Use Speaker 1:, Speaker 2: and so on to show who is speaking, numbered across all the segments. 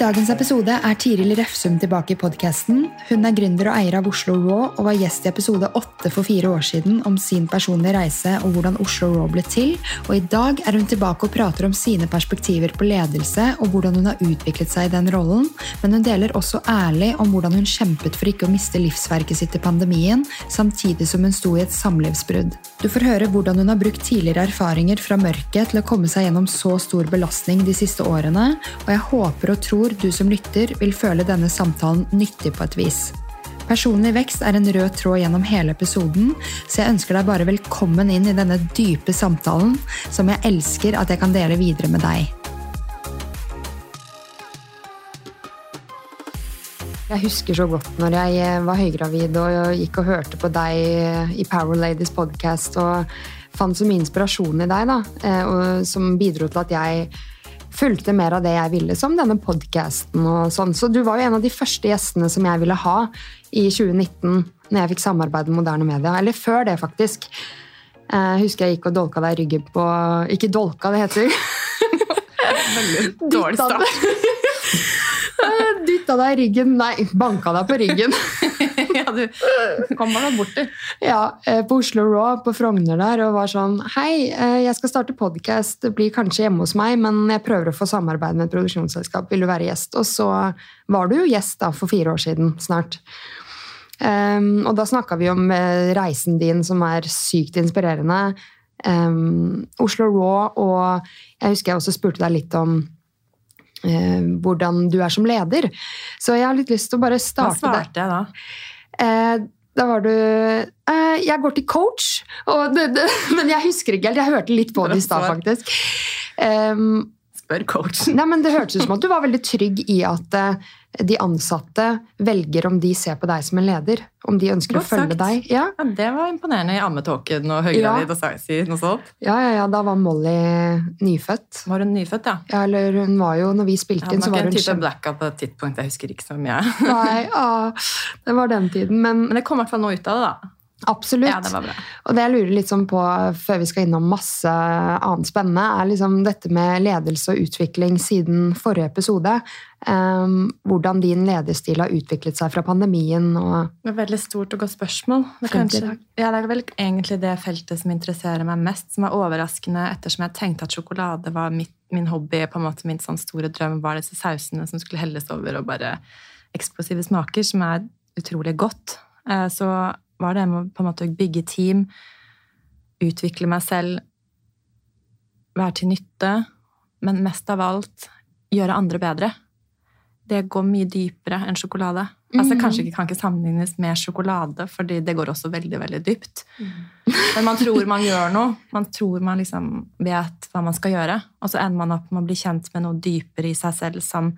Speaker 1: dagens episode er Tiril Refsum tilbake i podkasten. Hun er gründer og eier av Oslo Raw og var gjest i episode åtte for fire år siden om sin personlige reise og hvordan Oslo Raw ble til. Og i dag er hun tilbake og prater om sine perspektiver på ledelse og hvordan hun har utviklet seg i den rollen, men hun deler også ærlig om hvordan hun kjempet for ikke å miste livsverket sitt i pandemien, samtidig som hun sto i et samlivsbrudd. Du får høre hvordan hun har brukt tidligere erfaringer fra mørket til å komme seg gjennom så stor belastning de siste årene, og jeg håper og tror tror du som lytter vil føle denne samtalen nyttig på et vis. Personlig vekst er en rød tråd gjennom hele episoden, så jeg ønsker deg bare velkommen inn i denne dype samtalen som jeg elsker at jeg kan dele videre med deg. Jeg husker så godt når jeg var høygravid og gikk og hørte på deg i Power Ladies podcast og fant så mye inspirasjon i deg, da, eh, som bidro til at jeg fulgte mer av det jeg ville, som denne podkasten og sånn. Så du var jo en av de første gjestene som jeg ville ha i 2019, når jeg fikk samarbeid med moderne media. Eller før det, faktisk. Jeg eh, husker jeg gikk og dolka deg i ryggen på Ikke dolka, det heter.
Speaker 2: Veldig dårlig start.
Speaker 1: Dytta deg i ryggen Nei, banka deg på ryggen.
Speaker 2: ja, du kom bare bort, du.
Speaker 1: Ja, eh, på Oslo Raw på Frogner der og var sånn Hei, eh, jeg skal starte podkast. Det blir kanskje hjemme hos meg, men jeg prøver å få samarbeid med et produksjonsselskap. Vil du være gjest? Og så var du jo gjest da for fire år siden snart. Um, og da snakka vi om uh, reisen din, som er sykt inspirerende. Um, Oslo Raw, og jeg husker jeg også spurte deg litt om hvordan du er som leder. Så jeg har litt lyst til å bare starte
Speaker 2: der. Hva svarte jeg da?
Speaker 1: Eh, da var du eh, Jeg går til coach. Det, det, men jeg husker ikke helt. Jeg hørte litt på det i stad, faktisk. Um,
Speaker 2: Spør coachen.
Speaker 1: Nei, men Det hørtes ut som at du var veldig trygg i at uh, de ansatte velger om de ser på deg som en leder. Om de ønsker å følge sagt. deg.
Speaker 2: Ja. ja. Det var imponerende i ammetåken og høygravid ja. og si noe sånt.
Speaker 1: Ja, ja, ja, da var Molly nyfødt.
Speaker 2: Var hun nyfødt, ja?
Speaker 1: Ja, eller hun var jo, når vi spilte inn, så var hun
Speaker 2: en type blackout på et tidspunkt. Jeg husker ikke så mye.
Speaker 1: Nei, ja, det var den tiden, men
Speaker 2: Men det kom i hvert fall noe ut av det, da.
Speaker 1: Absolutt.
Speaker 2: Ja, det var bra.
Speaker 1: Og det jeg lurer litt sånn på, før vi skal innom masse annet spennende, er liksom dette med ledelse og utvikling siden forrige episode. Um, hvordan din lederstil har utviklet seg fra pandemien og
Speaker 2: Det er et veldig stort og godt spørsmål. Det er, kanskje, ja, det er vel egentlig det feltet som interesserer meg mest, som er overraskende ettersom jeg tenkte at sjokolade var mitt, min hobby, på en måte min sånn store drøm var disse sausene som skulle helles over, og bare eksplosive smaker, som er utrolig godt. Uh, så var det med på en måte å bygge team, utvikle meg selv, være til nytte, men mest av alt gjøre andre bedre. Det går mye dypere enn sjokolade. Altså, mm. Kanskje ikke kan ikke sammenlignes med sjokolade, fordi det går også veldig veldig dypt. Mm. Men man tror man gjør noe. Man tror man liksom vet hva man skal gjøre. Og så ender man opp med å bli kjent med noe dypere i seg selv som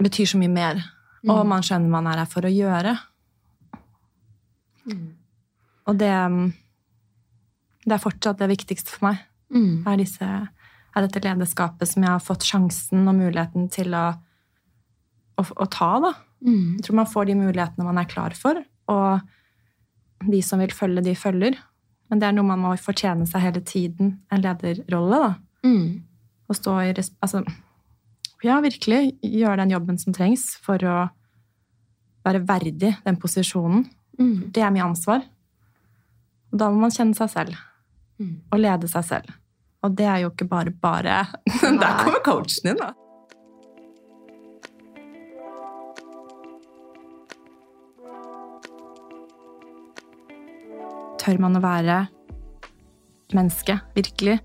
Speaker 2: betyr så mye mer Mm. Og man skjønner man er her for å gjøre. Mm. Og det, det er fortsatt det viktigste for meg. Mm. Er, disse, er, dette lederskapet som jeg har fått sjansen og muligheten til å, å, å ta. da. Mm. Jeg tror man får de mulighetene man er klar for, og de som vil følge, de følger. Men det er noe man må fortjene seg hele tiden, en lederrolle. da. Mm. Å stå i altså, ja, virkelig gjøre den jobben som trengs for å være verdig den posisjonen. Mm. Det er mye ansvar. Og da må man kjenne seg selv. Mm. Og lede seg selv. Og det er jo ikke bare bare. Der kommer coachen din, da. Tør man å være menneske, virkelig,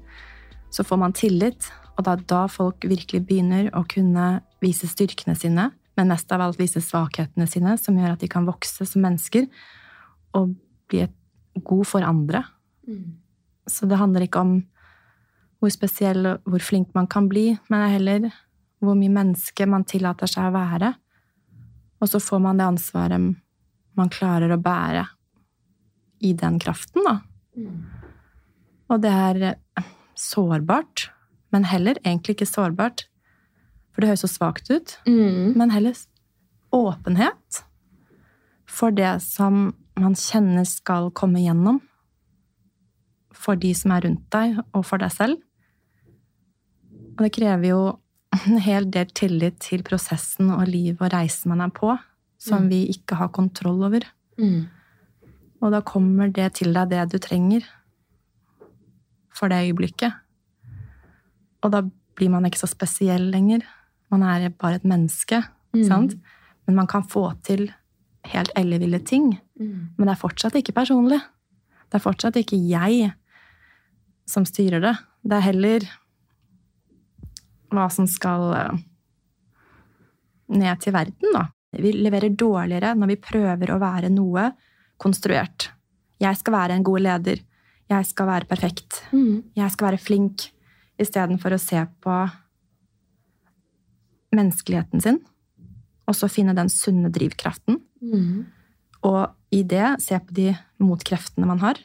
Speaker 2: så får man tillit, og det er da folk virkelig begynner å kunne vise styrkene sine, men mest av alt vise svakhetene sine, som gjør at de kan vokse som mennesker og bli god for andre. Mm. Så det handler ikke om hvor spesiell og hvor flink man kan bli, men heller hvor mye menneske man tillater seg å være. Og så får man det ansvaret man klarer å bære i den kraften, da. Mm. Og det er sårbart men heller egentlig ikke sårbart. For det høres så svakt ut. Mm. Men heller åpenhet for det som man kjenner skal komme gjennom. For de som er rundt deg, og for deg selv. Og det krever jo en hel del tillit til prosessen og livet og reisen man er på, som
Speaker 3: Mm.
Speaker 2: vi ikke har kontroll over.
Speaker 3: Mm.
Speaker 2: Og da kommer det til deg det du trenger for det øyeblikket. Og da blir man ikke så spesiell lenger. Man er bare et menneske,
Speaker 3: Mm.
Speaker 2: sant? Men man kan få til helt elleville ting.
Speaker 3: Mm.
Speaker 2: Men det er fortsatt ikke personlig. Det er fortsatt ikke jeg som styrer det. Det er heller hva som skal eh, ned til verden, da. Vi leverer dårligere når vi prøver å være noe konstruert. Jeg skal være en god leder. Jeg skal være perfekt.
Speaker 3: Mm.
Speaker 2: Jeg skal være flink. Istedenfor å se på menneskeligheten sin, og så finne den sunne drivkraften.
Speaker 3: Mm.
Speaker 2: Og i det se på de motkreftene man har,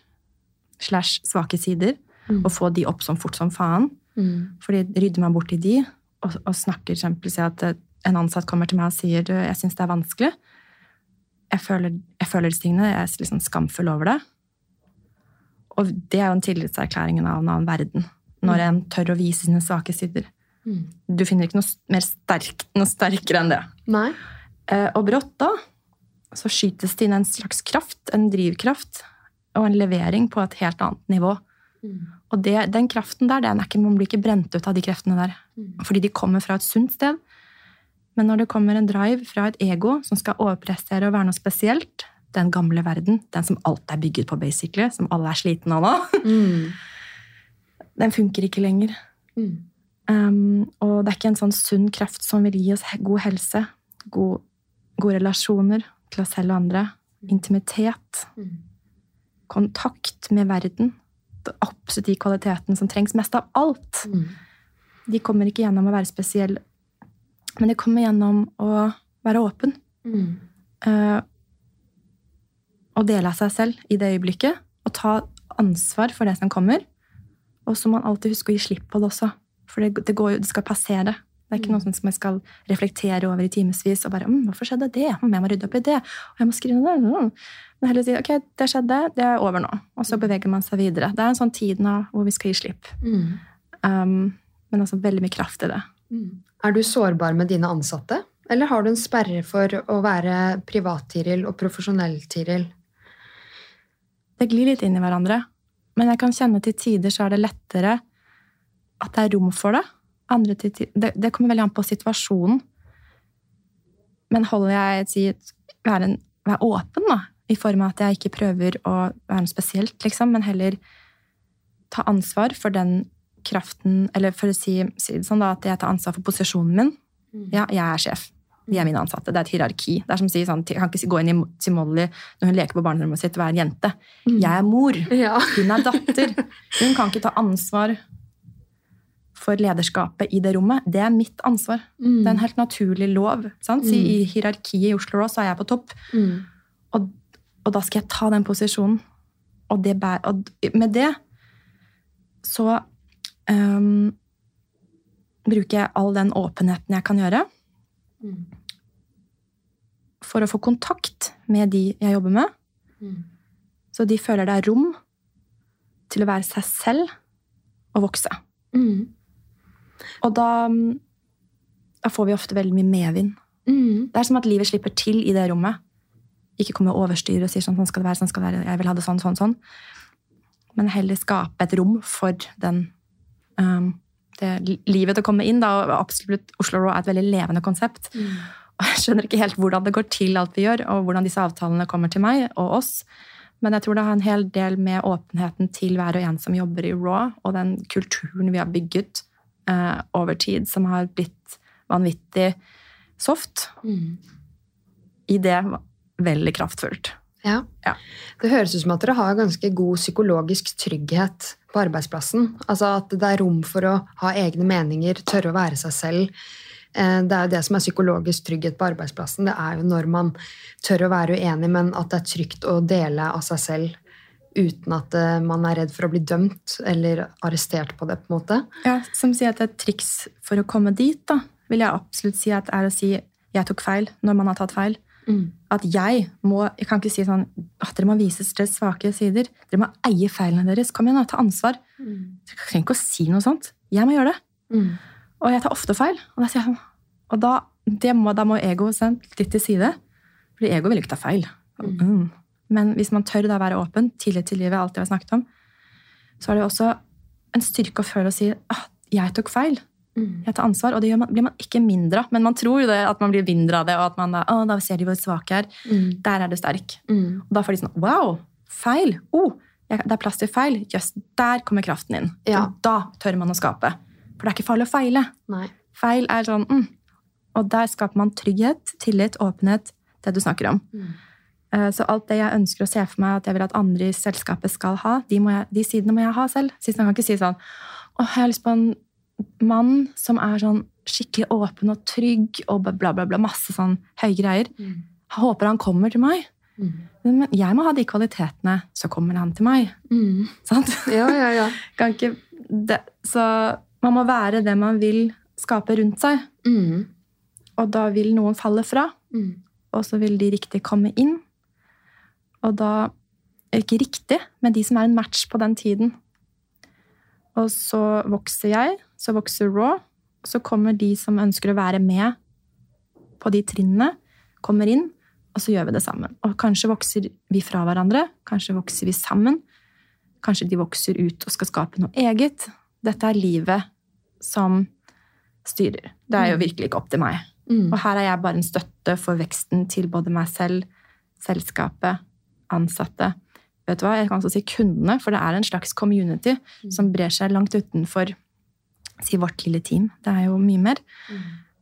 Speaker 2: slash svake sider,
Speaker 3: Mm.
Speaker 2: og få de opp som fort som faen.
Speaker 3: Mm.
Speaker 2: Fordi rydder man bort i de, og, og snakker eksempel, at eh, en ansatt kommer til meg og sier du, jeg syns det er vanskelig. Jeg føler, jeg føler disse tingene, jeg er liksom skamfull over det. Og det er jo en tillitserklæring av en annen verden. Når en tør å vise sine svake sider.
Speaker 3: Mm.
Speaker 2: Du finner ikke noe mer sterk, noe sterkere enn det.
Speaker 3: Nei.
Speaker 2: Eh, Og brått da, så skytes det inn en slags kraft, en drivkraft, og en levering på et helt annet nivå.
Speaker 3: Mm.
Speaker 2: Og det, den kraften der, den er ikke, man blir ikke brent ut av de kreftene der.
Speaker 3: Mm.
Speaker 2: Fordi de kommer fra et sunt sted. Men når det kommer en drive fra et ego som skal overprestere og være noe spesielt, den gamle verden, den som alt er bygget på, basically, som alle er slitne av nå,
Speaker 3: Mm.
Speaker 2: den funker ikke lenger.
Speaker 3: Mm.
Speaker 2: Um, og det er ikke en sånn sunn kraft som vil gi oss god helse, god, gode relasjoner til oss selv og andre, intimitet,
Speaker 3: Mm.
Speaker 2: kontakt med verden. Det er Absolutt de kvalitetene som trengs mest av alt.
Speaker 3: Mm.
Speaker 2: De kommer ikke gjennom å være spesiell, men de kommer gjennom å være åpen.
Speaker 3: Mm.
Speaker 2: Uh, og dele av seg selv i det øyeblikket, og ta ansvar for det som kommer. Og så må man alltid huske å gi slipp på det også, for det, det, går det skal passere. Det er ikke noe som jeg skal reflektere over i timevis og bare mm, 'Hvorfor skjedde det? Mm, jeg må rydde opp i det.' Og jeg må skrive det. Mm. Men heller si 'Ok, det skjedde. Det er over nå.' Og så beveger man seg videre. Det er en sånn tid nå hvor vi skal gi slipp.
Speaker 3: Mm.
Speaker 2: Um, men altså veldig mye kraft i det.
Speaker 3: Mm. Er du sårbar med dine ansatte? Eller har du en sperre for å være privat-Tiril og profesjonell-Tiril?
Speaker 2: Det glir litt inn i hverandre. Men jeg kan kjenne til tider så er det lettere at det er rom for det. Andre til ti- det, det kommer veldig an på situasjonen. Men holder jeg si, være, en, være åpen, da, i form av at jeg ikke prøver å være noe spesielt, liksom, men heller ta ansvar for den kraften Eller for å si, si det sånn, da, at jeg tar ansvar for posisjonen min. Ja, jeg er sjef. De er mine ansatte. Det er et hierarki. Det er som å si sånn, Jeg kan ikke gå inn i- til Molly når hun leker på barnerommet sitt og en jente. Jeg er mor.
Speaker 3: Ja.
Speaker 2: Hun er datter. Hun kan ikke ta ansvar for lederskapet i det rommet. Det er mitt ansvar.
Speaker 3: Mm.
Speaker 2: Det er en helt naturlig lov. Sant? Si, I hierarkiet i Oslo Raw så er jeg på topp,
Speaker 3: Mm.
Speaker 2: og, og da skal jeg ta den posisjonen. Og, det bæ- og med det så um, bruker jeg all den åpenheten jeg kan gjøre
Speaker 3: Mm.
Speaker 2: For å få kontakt med de jeg jobber med.
Speaker 3: Mm.
Speaker 2: Så de føler det er rom til å være seg selv og vokse.
Speaker 3: Mm.
Speaker 2: Og da, da får vi ofte veldig mye medvind.
Speaker 3: Mm.
Speaker 2: Det er som at livet slipper til i det rommet. Ikke komme og overstyre og sier sånn, sånn skal det være, sånn skal det være, jeg vil ha det sånn, sånn, sånn. Men heller skape et rom for den um, det livet til å komme inn. Da, og absolutt Oslo Raw er et veldig levende konsept.
Speaker 3: Mm.
Speaker 2: Jeg skjønner ikke helt hvordan det går til, alt vi gjør, og hvordan disse avtalene kommer til meg og oss. Men jeg tror det har en hel del med åpenheten til hver og en som jobber i Raw, og den kulturen vi har bygget eh, over tid, som har blitt vanvittig soft.
Speaker 3: Mm.
Speaker 2: I det veldig kraftfullt.
Speaker 3: Ja.
Speaker 2: Ja.
Speaker 3: Det høres ut som at dere har ganske god psykologisk trygghet på arbeidsplassen. Altså at det er rom for å ha egne meninger, tørre å være seg selv. Eh, Det er jo det som er psykologisk trygghet på arbeidsplassen. Det er jo når man tør å være uenig, men at det er trygt å dele av seg selv uten at eh, man er redd for å bli dømt eller arrestert på det. på en måte.
Speaker 2: Ja, som sier at et triks for å komme dit, da, vil jeg absolutt si at er å si 'jeg tok feil' når man har tatt feil. At jeg må Jeg kan ikke si sånn at dere må vise deres svake sider. Dere må eie feilene deres. Kom igjen, da, ta ansvar. Dere trenger ikke å si noe sånt. Jeg må gjøre det.
Speaker 3: Mm.
Speaker 2: Og jeg tar ofte feil. Og jeg og da, det må, da må ego sendt litt til side. Fordi ego vil ikke ta feil. Mm. Men hvis man tør da være åpen, tillit til livet, alt vi har snakket om, så er det også en styrke å føle og si ah, 'jeg tok feil'.
Speaker 1: Mm.
Speaker 2: Jeg tar ansvar, og det man, blir man ikke mindre av. Men man tror jo det, at man blir mindre av det, og at man da, å, da ser de hvor svak jeg er.
Speaker 1: Mm.
Speaker 2: Der er du sterk.
Speaker 1: Mm.
Speaker 2: Og da får de sånn Wow! Feil! Oh, jeg, det er plass til feil. Jøss, der kommer kraften inn.
Speaker 1: Ja.
Speaker 2: Og da tør man å skape. For det er ikke farlig å feile.
Speaker 1: Nei.
Speaker 2: Feil er sånn mm. Og der skaper man trygghet, tillit, åpenhet, det du snakker om.
Speaker 1: Mm.
Speaker 2: Eh, Så alt det jeg ønsker å se for meg at jeg vil at andre i selskapet skal ha, de, må jeg, de sidene må jeg ha selv. Sist kan ikke si sånn Å, jeg har lyst på en mann som er sånn skikkelig åpen og trygg og bla, bla, bla. Masse sånn høye greier.
Speaker 1: Mm.
Speaker 2: Jeg håper han kommer til meg.
Speaker 1: Mm.
Speaker 2: Men jeg må ha de kvalitetene, så kommer han til meg.
Speaker 1: Mm.
Speaker 2: Sant?
Speaker 1: Ja, ja, ja.
Speaker 2: Kan ikke det, så man må være det man vil skape rundt seg.
Speaker 1: Mm.
Speaker 2: Og da vil noen falle fra,
Speaker 1: Mm.
Speaker 2: og så vil de riktig komme inn. Og da Ikke riktig, men de som er en match på den tiden. Og så vokser jeg, så vokser Raw. Så kommer de som ønsker å være med på de trinnene, kommer inn, og så gjør vi det sammen. Og kanskje vokser vi fra hverandre, kanskje vokser vi sammen. Kanskje de vokser ut og skal skape noe eget. Dette er livet som styrer. Det er jo virkelig ikke opp til meg.
Speaker 1: Mm.
Speaker 2: Og her er jeg bare en støtte for veksten til både meg selv, selskapet, ansatte. Vet du hva, Jeg kan også si kundene, for det er en slags community som brer seg langt utenfor si vårt lille team. Det er jo mye mer.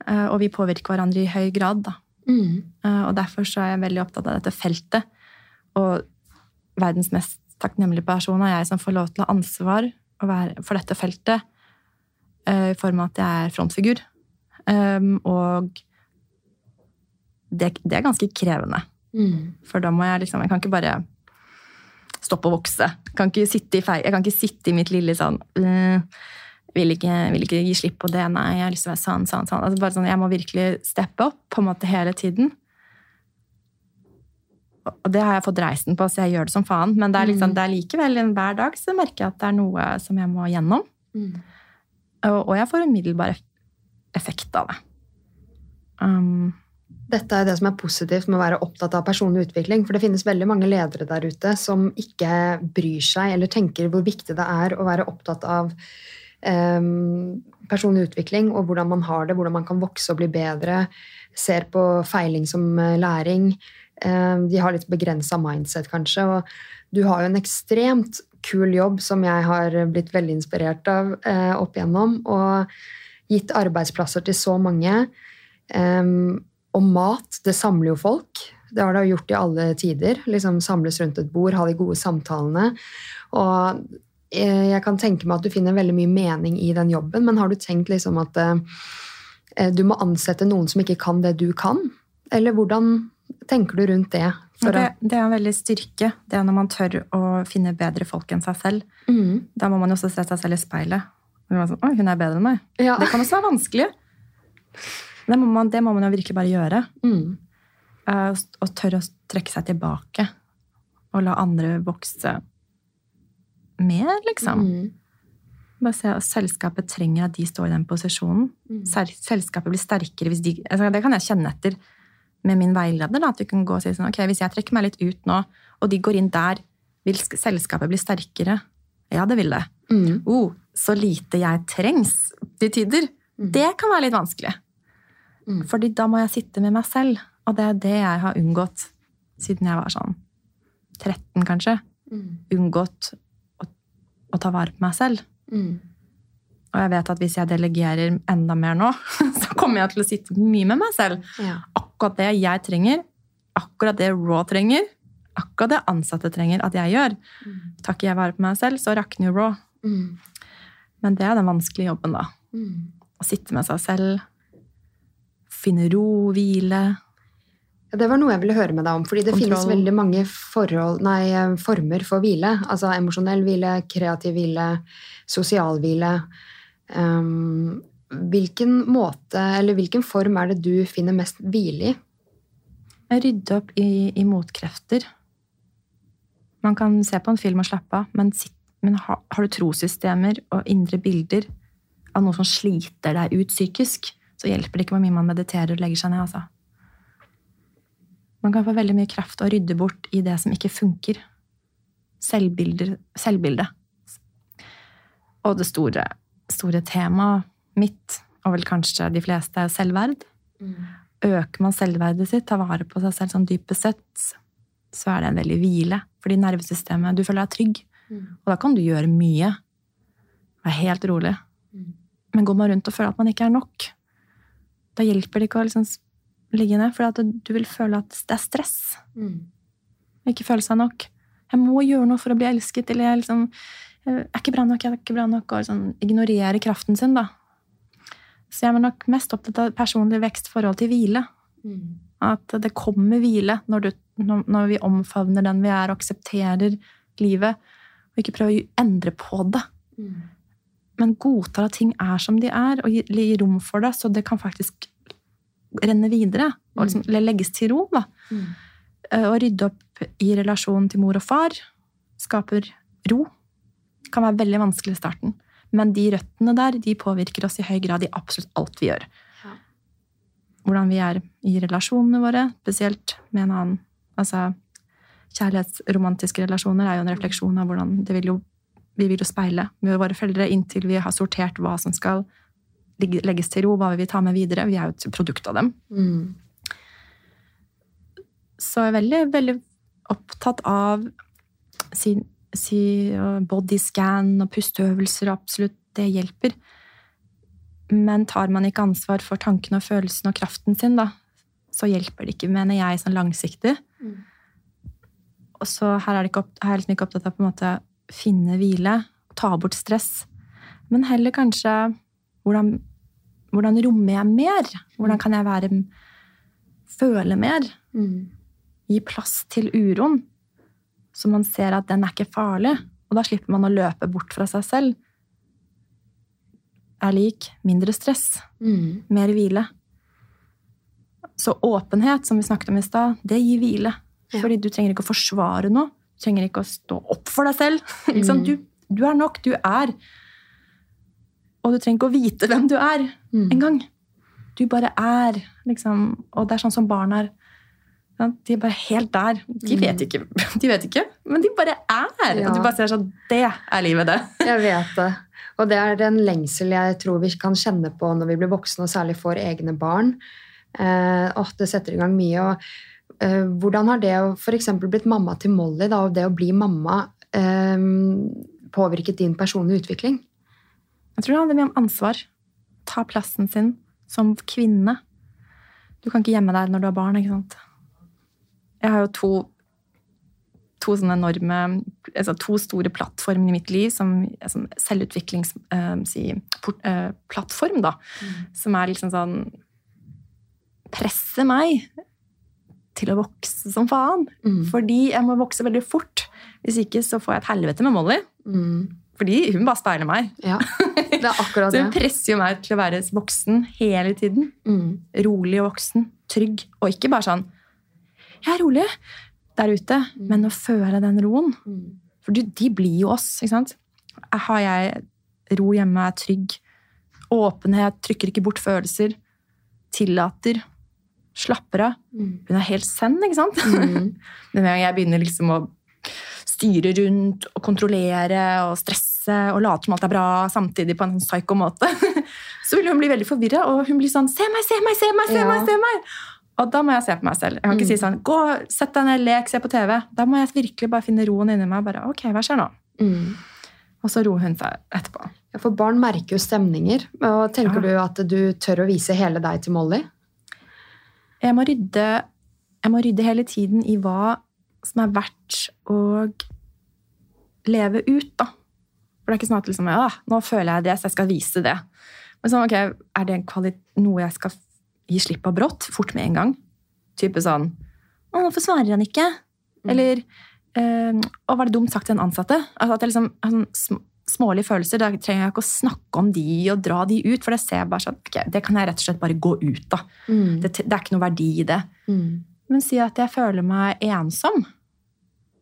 Speaker 2: Eh, Og vi påvirker hverandre i høy grad. da.
Speaker 1: Mm.
Speaker 2: Eh, Og derfor så er jeg veldig opptatt av dette feltet. Og verdens mest takknemlige person er jeg som får lov til å ha ansvar være- for dette feltet. eh, I form av at jeg er frontfigur. Um, Og det, det er ganske krevende.
Speaker 1: Mm.
Speaker 2: For da må jeg liksom Jeg kan ikke bare stoppe å vokse. Jeg kan ikke sitte i, feil, jeg kan ikke sitte i mitt lille sånn «Øh, vil, ikke, vil ikke gi slipp på det, nei, jeg har lyst til å være sånn, sånn, sånn. Altså bare sånn jeg må virkelig steppe opp på en måte hele tiden. Og det har jeg fått reisen på, så jeg gjør det som faen. Men det er, liksom,
Speaker 1: Mm.
Speaker 2: det er likevel hver dag så merker jeg at det er noe som jeg må gjennom.
Speaker 1: Mm.
Speaker 2: Og, og jeg får umiddelbar eff- effekt av det. Um,
Speaker 1: Dette er det som er positivt med å være opptatt av personlig utvikling. For det finnes veldig mange ledere der ute som ikke bryr seg eller tenker hvor viktig det er å være opptatt av um, personlig utvikling og hvordan man har det, hvordan man kan vokse og bli bedre. Ser på feiling som eh, læring. Em, de har litt begrensa mindset, kanskje. Og du har jo en ekstremt kul jobb som jeg har blitt veldig inspirert av eh, opp igjennom. Og gitt arbeidsplasser til så mange. Em, og mat, det samler jo folk. Det har det jo gjort i alle tider. Liksom Samles rundt et bord, ha de gode samtalene. Og eh, jeg kan tenke meg at du finner veldig mye mening i den jobben, men har du tenkt liksom at eh, du må ansette noen som ikke kan det du kan? Eller hvordan tenker du rundt det? For
Speaker 2: det, det er en veldig styrke. Det er når man tør å finne bedre folk enn seg selv.
Speaker 1: Mm.
Speaker 2: Da må man jo også se seg selv i speilet. Sånn, Oi, hun er bedre enn meg.
Speaker 1: Ja.
Speaker 2: Det kan også være vanskelig. Det må man, det må man jo virkelig bare gjøre.
Speaker 1: Mm.
Speaker 2: Uh, og tørre å trekke seg tilbake. Og la andre vokse mer, liksom.
Speaker 1: Mm.
Speaker 2: Bare se Selskapet trenger at de står i den posisjonen.
Speaker 1: Mm.
Speaker 2: Selskapet blir sterkere hvis de altså Det kan jeg kjenne etter med min veileder. Da, at du kan gå og si sånn, ok, Hvis jeg trekker meg litt ut nå, og de går inn der, vil selskapet bli sterkere? Ja, det vil det.
Speaker 1: Mm.
Speaker 2: Oh, så lite jeg trengs til tider.
Speaker 1: Mm.
Speaker 2: Det kan være litt vanskelig.
Speaker 1: Mm.
Speaker 2: Fordi da må jeg sitte med meg selv. Og det er det jeg har unngått siden jeg var sånn 13, kanskje.
Speaker 1: Mm.
Speaker 2: Unngått å, å ta vare på meg selv.
Speaker 1: Mm.
Speaker 2: Og jeg vet at hvis jeg delegerer enda mer nå, så kommer jeg til å sitte mye med meg selv.
Speaker 1: Ja.
Speaker 2: Akkurat det jeg trenger, akkurat det Raw trenger, akkurat det ansatte trenger at jeg gjør.
Speaker 1: Mm.
Speaker 2: Tar ikke jeg vare på meg selv, så rakner jo Raw.
Speaker 1: Mm.
Speaker 2: Men det er den vanskelige jobben, da.
Speaker 1: Mm.
Speaker 2: Å sitte med seg selv, finne ro, hvile.
Speaker 1: Ja, det var noe jeg ville høre med deg om. fordi det
Speaker 2: Kontroll.
Speaker 1: finnes veldig mange forhold, nei, eh, former for hvile. Altså emosjonell hvile, kreativ hvile, sosial hvile. Um, hvilken måte, eller hvilken form er det du finner mest hvile i?
Speaker 2: Rydde opp i, i motkrefter. Man kan se på en film og slappe av, men, sitt, men har, har du trossystemer og indre bilder av noe som sliter deg ut psykisk, så hjelper det ikke hvor mye man mediterer og legger seg ned. altså. Man kan få veldig mye kraft å rydde bort i det som ikke funker. Selvbildet. Og det store, store temaet mitt, og vel kanskje de fleste, er selvverd. Øker man selvverdet sitt, tar vare på seg selv sånn dypest sett, så er det en veldig hvile. Fordi nervesystemet Du føler deg trygg. Og da kan du gjøre mye. Være helt rolig. Men går man rundt og føler at man ikke er nok, da hjelper det ikke å liksom ligge ned, for du vil føle at det er stress. Og ikke føle seg nok. Jeg må gjøre noe for å bli elsket, eller jeg liksom jeg er ikke bra nok, jeg er ikke bra nok, og sånn, ignorere kraften sin, da. Så jeg er nok mest opptatt av personlig vekst i forhold til hvile. At det kommer hvile når, du, når, vi omfavner den vi er, og aksepterer livet, og ikke prøver å endre på det. Men godtar at ting er som de er, og gir gir rom for det, så det kan faktisk renne videre. Og liksom, eller legges til ro. Da. Mm. Å rydde opp i relasjonen til mor og far skaper ro. Det Kan være veldig vanskelig i starten. Men de røttene der de påvirker oss i høy grad i absolutt alt vi gjør.
Speaker 1: Ja.
Speaker 2: Hvordan vi er i relasjonene våre, spesielt med en annen altså, Kjærlighetsromantiske relasjoner er jo en refleksjon av hvordan det vil jo, vi vil jo speile med våre foreldre inntil vi har sortert hva som skal legges til ro, hva vi vil ta med videre. Vi er jo et produkt av dem.
Speaker 1: Mm.
Speaker 2: Så jeg er veldig, veldig opptatt av si, si, bodyscan og pusteøvelser. Absolutt, det hjelper. Men tar man ikke ansvar for tankene og følelsene og kraften sin, da, så hjelper det ikke, mener jeg, sånn langsiktig.
Speaker 1: Mm.
Speaker 2: Og så her er, det ikke opp, her er liksom ikke opptatt av på en måte finne hvile, ta bort stress. Men heller kanskje hvordan, hvordan rommer jeg mer? Hvordan kan jeg være føle mer?
Speaker 1: Mm.
Speaker 2: gi plass til uroen, så man ser at den er ikke farlig. Og da slipper man å løpe bort fra seg selv. Er lik mindre stress,
Speaker 1: Mm.
Speaker 2: mer hvile. Så åpenhet, som vi snakket om i stad, det gir hvile.
Speaker 1: Ja.
Speaker 2: Fordi du trenger ikke å forsvare noe. Du trenger ikke å stå opp for deg selv.
Speaker 1: Mm.
Speaker 2: Du, du er nok, du er. Og du trenger ikke å vite hvem du er
Speaker 1: Mm.
Speaker 2: engang. Du bare er, liksom. Og det er sånn som barn er. De er bare helt der. De
Speaker 1: Mm.
Speaker 2: vet ikke, de vet ikke men de bare er.
Speaker 1: Ja.
Speaker 2: Og du bare ser sånn Det er livet, det.
Speaker 1: Jeg vet det. Og det er en lengsel jeg tror vi kan kjenne på når vi blir voksne, og særlig får egne barn. Eh, åh, det setter i gang mye. Og, eh, hvordan har det å f.eks. blitt mamma til Molly, da, og det å bli mamma, eh, påvirket din personlige utvikling?
Speaker 2: Jeg tror det handler mye om ansvar. Ta plassen sin som kvinne. Du kan ikke gjemme deg når du har barn. ikke sant? Jeg har jo to, to sånne enorme altså To store plattformer i mitt liv som sånn selvutviklingsplattform, eh, plattform, da. Som er liksom sånn Presser meg til å vokse som faen.
Speaker 1: Mm.
Speaker 2: Fordi jeg må vokse veldig fort. Hvis ikke så får jeg et helvete med Molly.
Speaker 1: Mm.
Speaker 2: Fordi hun bare speiler meg.
Speaker 1: Ja, det er akkurat
Speaker 2: Så hun presser jo meg til å være voksen hele tiden.
Speaker 1: Mm.
Speaker 2: Rolig og voksen. Trygg. Og ikke bare sånn Jeg er rolig der ute, men å føle den roen.
Speaker 1: Mm.
Speaker 2: For de, de blir jo oss, ikke sant? Har jeg ro hjemme, er trygg, åpenhet, trykker ikke bort følelser, tillater, slapper av.
Speaker 1: Mm.
Speaker 2: Hun er helt zen, ikke sant?
Speaker 1: Mm.
Speaker 2: Men med gang jeg begynner liksom å styre rundt og kontrollere og stresse og late som alt er bra samtidig på en sånn psyko måte, så vil hun bli veldig forvirra, og hun blir sånn Se meg, se meg, se meg! se
Speaker 1: Ja.
Speaker 2: meg, se meg! Og da må jeg se på meg selv. Jeg kan ikke
Speaker 1: Mm.
Speaker 2: si sånn Gå, sett deg ned, lek, se på TV. Da må jeg virkelig bare finne roen inni meg. bare, ok, hva skjer nå?
Speaker 1: Mm.
Speaker 2: Og så roer hun seg etterpå.
Speaker 1: Ja, for barn merker jo stemninger. Og tenker
Speaker 2: Ja.
Speaker 1: du at du tør å vise hele deg til Molly?
Speaker 2: Jeg må rydde, jeg må rydde hele tiden i hva som er verdt å leve ut, da. For det er ikke sånn at liksom, ja, nå føler jeg det, så jeg skal vise det. Men sånn, ok, er det en kvali- noe jeg skal gi slipp på brått, fort med en gang? Type sånn Å, hvorfor svarer han ikke? Eller eh, Å, var det dumt sagt til en ansatte? Altså, at jeg liksom har sånn smålige følelser. Da trenger jeg ikke å snakke om de og dra de ut, for det ser jeg bare sånn okay, Det kan jeg rett og slett bare gå ut av.
Speaker 1: Mm.
Speaker 2: Det, det er ikke noe verdi i det.
Speaker 1: Mm.
Speaker 2: Men si at jeg føler meg ensom,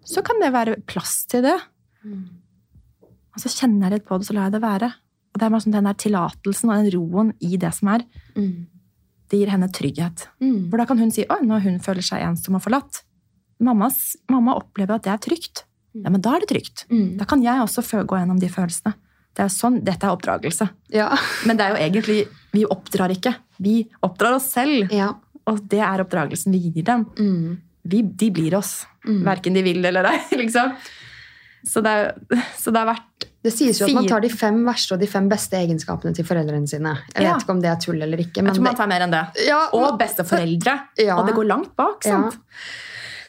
Speaker 2: så kan det være plass til det.
Speaker 1: Mm.
Speaker 2: Og så kjenner jeg litt på det, så lar jeg det være. Og det er bare sånn, den der tillatelsen og den roen i det som er,
Speaker 1: Mm.
Speaker 2: Det gir henne trygghet.
Speaker 1: Mm.
Speaker 2: For da kan hun si at når hun føler seg ensom og forlatt. Mammas, mamma opplever at det er trygt. Ja, men da er det trygt.
Speaker 1: Mm.
Speaker 2: Da kan jeg også gå gjennom de følelsene. Det er sånn, Dette er oppdragelse.
Speaker 1: Ja.
Speaker 2: Men det er jo egentlig, vi oppdrar ikke. Vi oppdrar oss selv.
Speaker 1: ja.
Speaker 2: Og det er oppdragelsen vi gir dem.
Speaker 1: Mm.
Speaker 2: Vi, de blir oss.
Speaker 1: Mm.
Speaker 2: Verken de vil eller ei. Liksom. Så, det så det har vært
Speaker 1: Det sies jo at man tar de fem verste og de fem beste egenskapene til foreldrene sine. Jeg
Speaker 2: Ja.
Speaker 1: vet ikke om det er tull eller ikke.
Speaker 2: Jeg tror man tar mer enn det.
Speaker 1: ja,
Speaker 2: Og besteforeldre.
Speaker 1: Ja.
Speaker 2: Og det går langt bak. sant?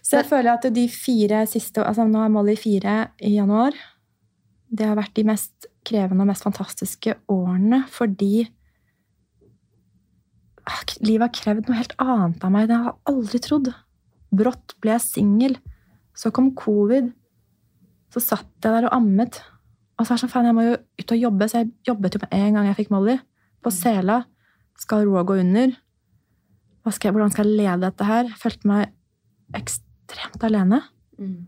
Speaker 2: Så jeg føler at de fire siste altså Nå er Molly fire i januar. Det har vært de mest krevende og mest fantastiske årene fordi ah, Livet har krevd noe helt annet av meg. Har jeg aldri trodd. Brått ble jeg singel. Så kom covid. Så satt jeg der og ammet. Og så er sånn, faen, jeg må jo ut og jobbe, så jeg jobbet jo med en gang jeg fikk Molly. På Sela. Skal roa gå under? Skal jeg, hvordan skal jeg lede dette her? Jeg følte meg ekstremt alene.
Speaker 1: Mm.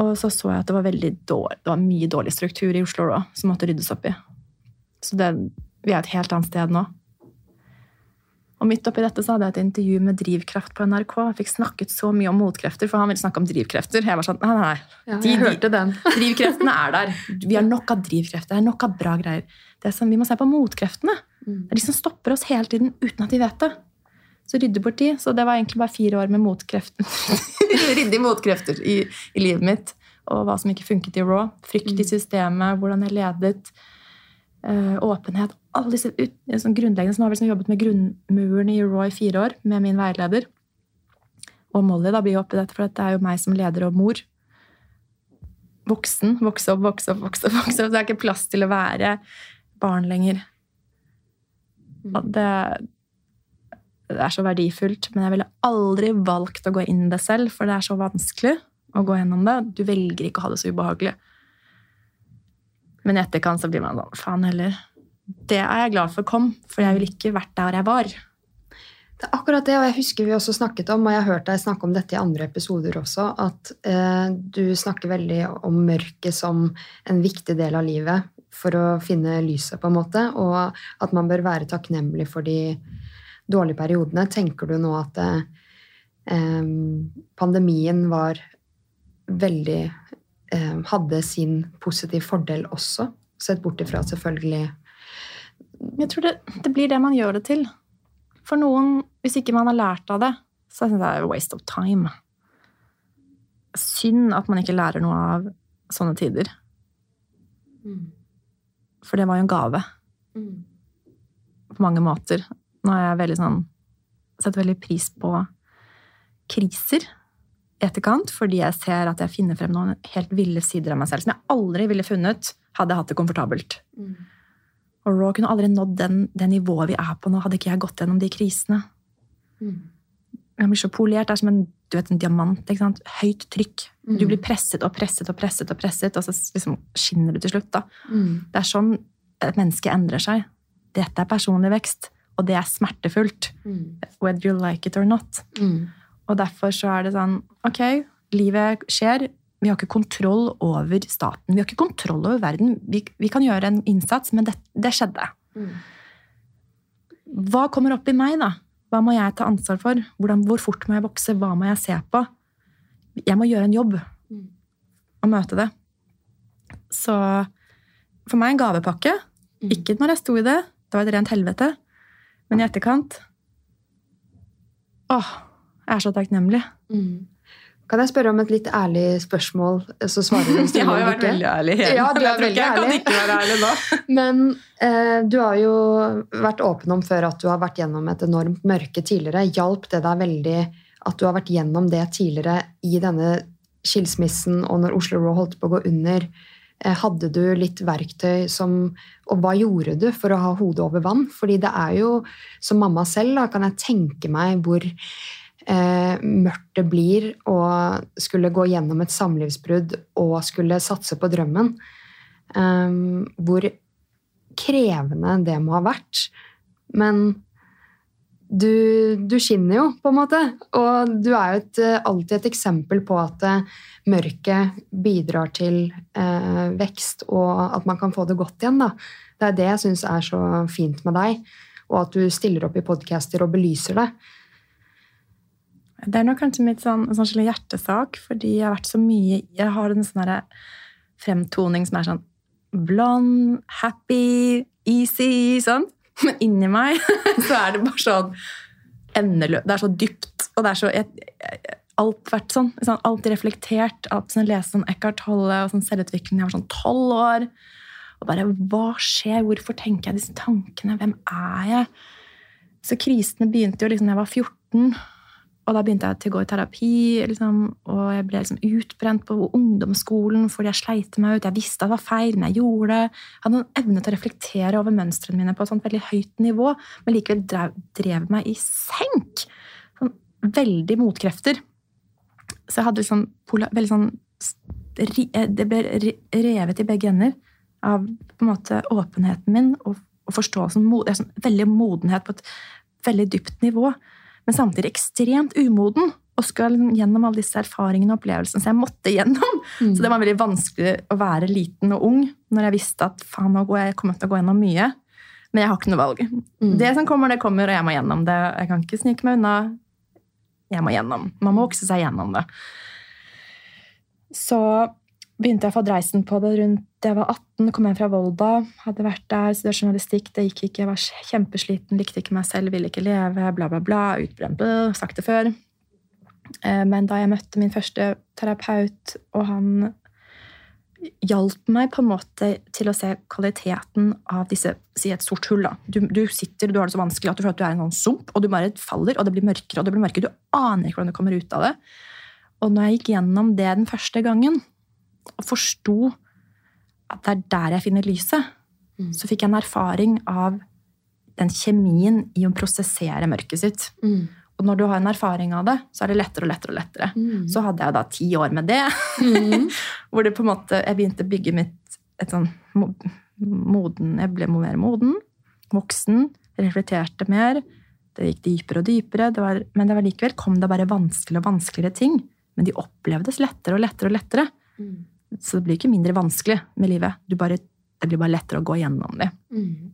Speaker 2: Og så så jeg at det var veldig dårlig, det var mye dårlig struktur i Oslo da, som måtte ryddes opp i. Så det, vi er et helt annet sted nå. Og midt oppi dette så hadde jeg et intervju med Drivkraft på NRK. Jeg fikk snakket så mye om motkrefter, for han ville snakke om drivkrefter. Jeg var sånn, nei, nei.
Speaker 1: Ja,
Speaker 2: De- de-
Speaker 1: hørte den.
Speaker 2: Drivkreftene er der. Vi har nok av drivkrefter. Det er nok av bra greier. Det som, vi må se på motkreftene.
Speaker 1: Mm.
Speaker 2: Det er de som stopper oss hele tiden uten at vi vet det. Så rydde bort de. Så det var egentlig bare fire år med motkreften. ryddige motkrefter i, i livet mitt. Og hva som ikke funket i Raw. Frykt i systemet, hvordan jeg ledet. eh, åpenhet. Alle disse ut, sånn grunnleggende som har vi liksom jobbet med grunnmuren i Roy i fire år med min veileder. Og Molly da blir jo oppi dette, for det er jo meg som leder og mor. Voksen. Vokse opp, vokse opp, vokse opp. vokse opp. Det er ikke plass til å være barn lenger. Og det, det er så verdifullt, men jeg ville aldri valgt å gå inn i det selv, for det er så vanskelig å gå gjennom det. Du velger ikke å ha det så ubehagelig. Men i etterkant så blir man sånn Faen heller. Det er jeg glad for kom, for jeg ville ikke vært der jeg var.
Speaker 1: Det er akkurat det, og jeg husker vi også snakket om, og jeg har hørt deg snakke om dette i andre episoder også, at eh, du snakker veldig om mørket som en viktig del av livet for å finne lyset, på en måte, og at man bør være takknemlig for de dårlige periodene. Tenker du nå at eh, pandemien var veldig eh, Hadde sin positiv fordel også, sett bort ifra selvfølgelig
Speaker 2: Jeg tror det, det blir det man gjør det til. For noen, hvis ikke man har lært av det, så syns jeg det er waste of time. Synd at man ikke lærer noe av sånne tider. For det var jo en gave på mange måter. Nå har jeg veldig sånn setter veldig pris på kriser i etterkant, fordi jeg ser at jeg finner frem noen helt ville sider av meg selv som jeg aldri ville funnet hadde jeg hatt det komfortabelt. Og Raw kunne aldri nådd den, det nivået vi er på nå, hadde ikke jeg gått gjennom de krisene. Jeg blir så polert. Det er som en, vet, en diamant. Høyt trykk. Du blir presset og presset og presset, og presset, og så liksom skinner du til slutt. da. Det er sånn et menneske endrer seg. Dette er personlig vekst, og det er smertefullt. Whether you like it or not. Og derfor så er det sånn Ok, livet skjer. Vi har ikke kontroll over staten. Vi har ikke kontroll over verden. Vi, vi kan gjøre en innsats, men det, det skjedde. Hva kommer opp i meg, da? Hva må jeg ta ansvar for? Hvordan, hvor fort må jeg vokse? Hva må jeg se på? Jeg må gjøre en jobb og møte det. Så for meg en gavepakke. Ikke når jeg sto i det. Det var et rent helvete. Men i etterkant Åh, jeg er så takknemlig.
Speaker 1: Kan jeg spørre om et litt ærlig spørsmål, så svarer du
Speaker 2: Jeg har jo vært veldig ærlig.
Speaker 1: Ja, du er
Speaker 2: jeg tror
Speaker 1: veldig
Speaker 2: ikke jeg kan ikke være ærlig nå.
Speaker 1: Men eh, du har jo vært åpen om før at du har vært gjennom et enormt mørke tidligere. Hjalp det deg veldig at du har vært gjennom det tidligere i denne skilsmissen og når Oslo Raw holdt på å gå under? Eh, hadde du litt verktøy som Og hva gjorde du for å ha hodet over vann? Fordi det er jo, som mamma selv, da kan jeg tenke meg hvor mørkt det blir å skulle gå gjennom et samlivsbrudd og skulle satse på drømmen. Um, hvor krevende det må ha vært. Men du, du, skinner jo, på en måte. Og du er jo et, eh, alltid et eksempel på at eh, mørket bidrar til eh, vekst, og at man kan få det godt igjen. Da. Det er det jeg syns er så fint med deg, og at du stiller opp i podcaster og belyser det.
Speaker 2: Det er nok kanskje mitt sånn, sånn hjertesak, fordi jeg har vært så mye Jeg har en sånn fremtoning som er sånn blond, happy, easy, sånn. Men inni meg så er det bare sånn endeløst. Det er så dypt, og det er så jeg, jeg, Alt vært sånn. sånn alltid reflektert. Alt sånn, Lese sånn Eckhart Tolle og sånn selvutvikling. Jeg var sånn tolv år. Og bare Hva skjer? Hvorfor tenker jeg disse tankene? Hvem er jeg? Så krisene begynte jo liksom da jeg var 14. Og da begynte jeg til å gå i terapi, liksom, og jeg ble liksom utbrent på ungdomsskolen fordi jeg sleit meg ut. Jeg visste at det var feil, men jeg gjorde det. Jeg hadde noen evne til å reflektere over mønstrene mine på et veldig høyt nivå, men likevel drev, drev meg i senk. Sånn, veldig motkrefter. Så jeg hadde liksom veldig sånn eh, Det ble revet i begge ender av på en måte åpenheten min og, og forståelsen. Sånn, veldig modenhet på et veldig dypt nivå men samtidig ekstremt umoden. Og skal gjennom alle disse erfaringene og opplevelsene som jeg måtte gjennom. Mm. Så det var veldig vanskelig å være liten og ung når jeg visste at faen, nå jeg kommer til å gå gjennom mye. Men jeg har ikke noe valg. Mm. Det som kommer, det kommer, og jeg må gjennom det. Jeg kan ikke snike meg unna. Jeg må gjennom. Man må vokse seg gjennom det. Så begynte jeg å få dreisen på det rundt jeg var 18, kom hjem fra Volda. Hadde vært der, studert journalistikk, det gikk ikke. Jeg var kjempesliten, likte ikke meg selv, ville ikke leve, bla, bla, bla. Utbrent, sagt det før. Eh, men da jeg møtte min første terapeut, og han hjalp meg på en måte til å se kvaliteten av disse Si et sort hull. da. Du, du sitter, du har det så vanskelig at du føler at du er en sånn sump, og du bare faller, og det blir mørkere og det blir mørkere. Du aner ikke hvordan du kommer ut av det. Og når jeg gikk gjennom det den første gangen, og forsto at det er der jeg finner lyset, mm. så fikk jeg en erfaring av den kjemien i å prosessere mørket sitt. Mm. Og når du har en erfaring av det, så er det lettere og lettere. og lettere. Mm. Så hadde jeg da ti år med det. Mm. hvor det på en måte, jeg begynte å bygge mitt et sånn moden, Jeg ble mer moden, voksen, reflekterte mer. Det gikk dypere og dypere. Det var, men det var likevel kom det bare vanskeligere og vanskeligere ting. Men de opplevdes lettere og lettere og lettere. Så det blir ikke mindre vanskelig med livet. Bare, det blir bare lettere å gå gjennom det. Mm.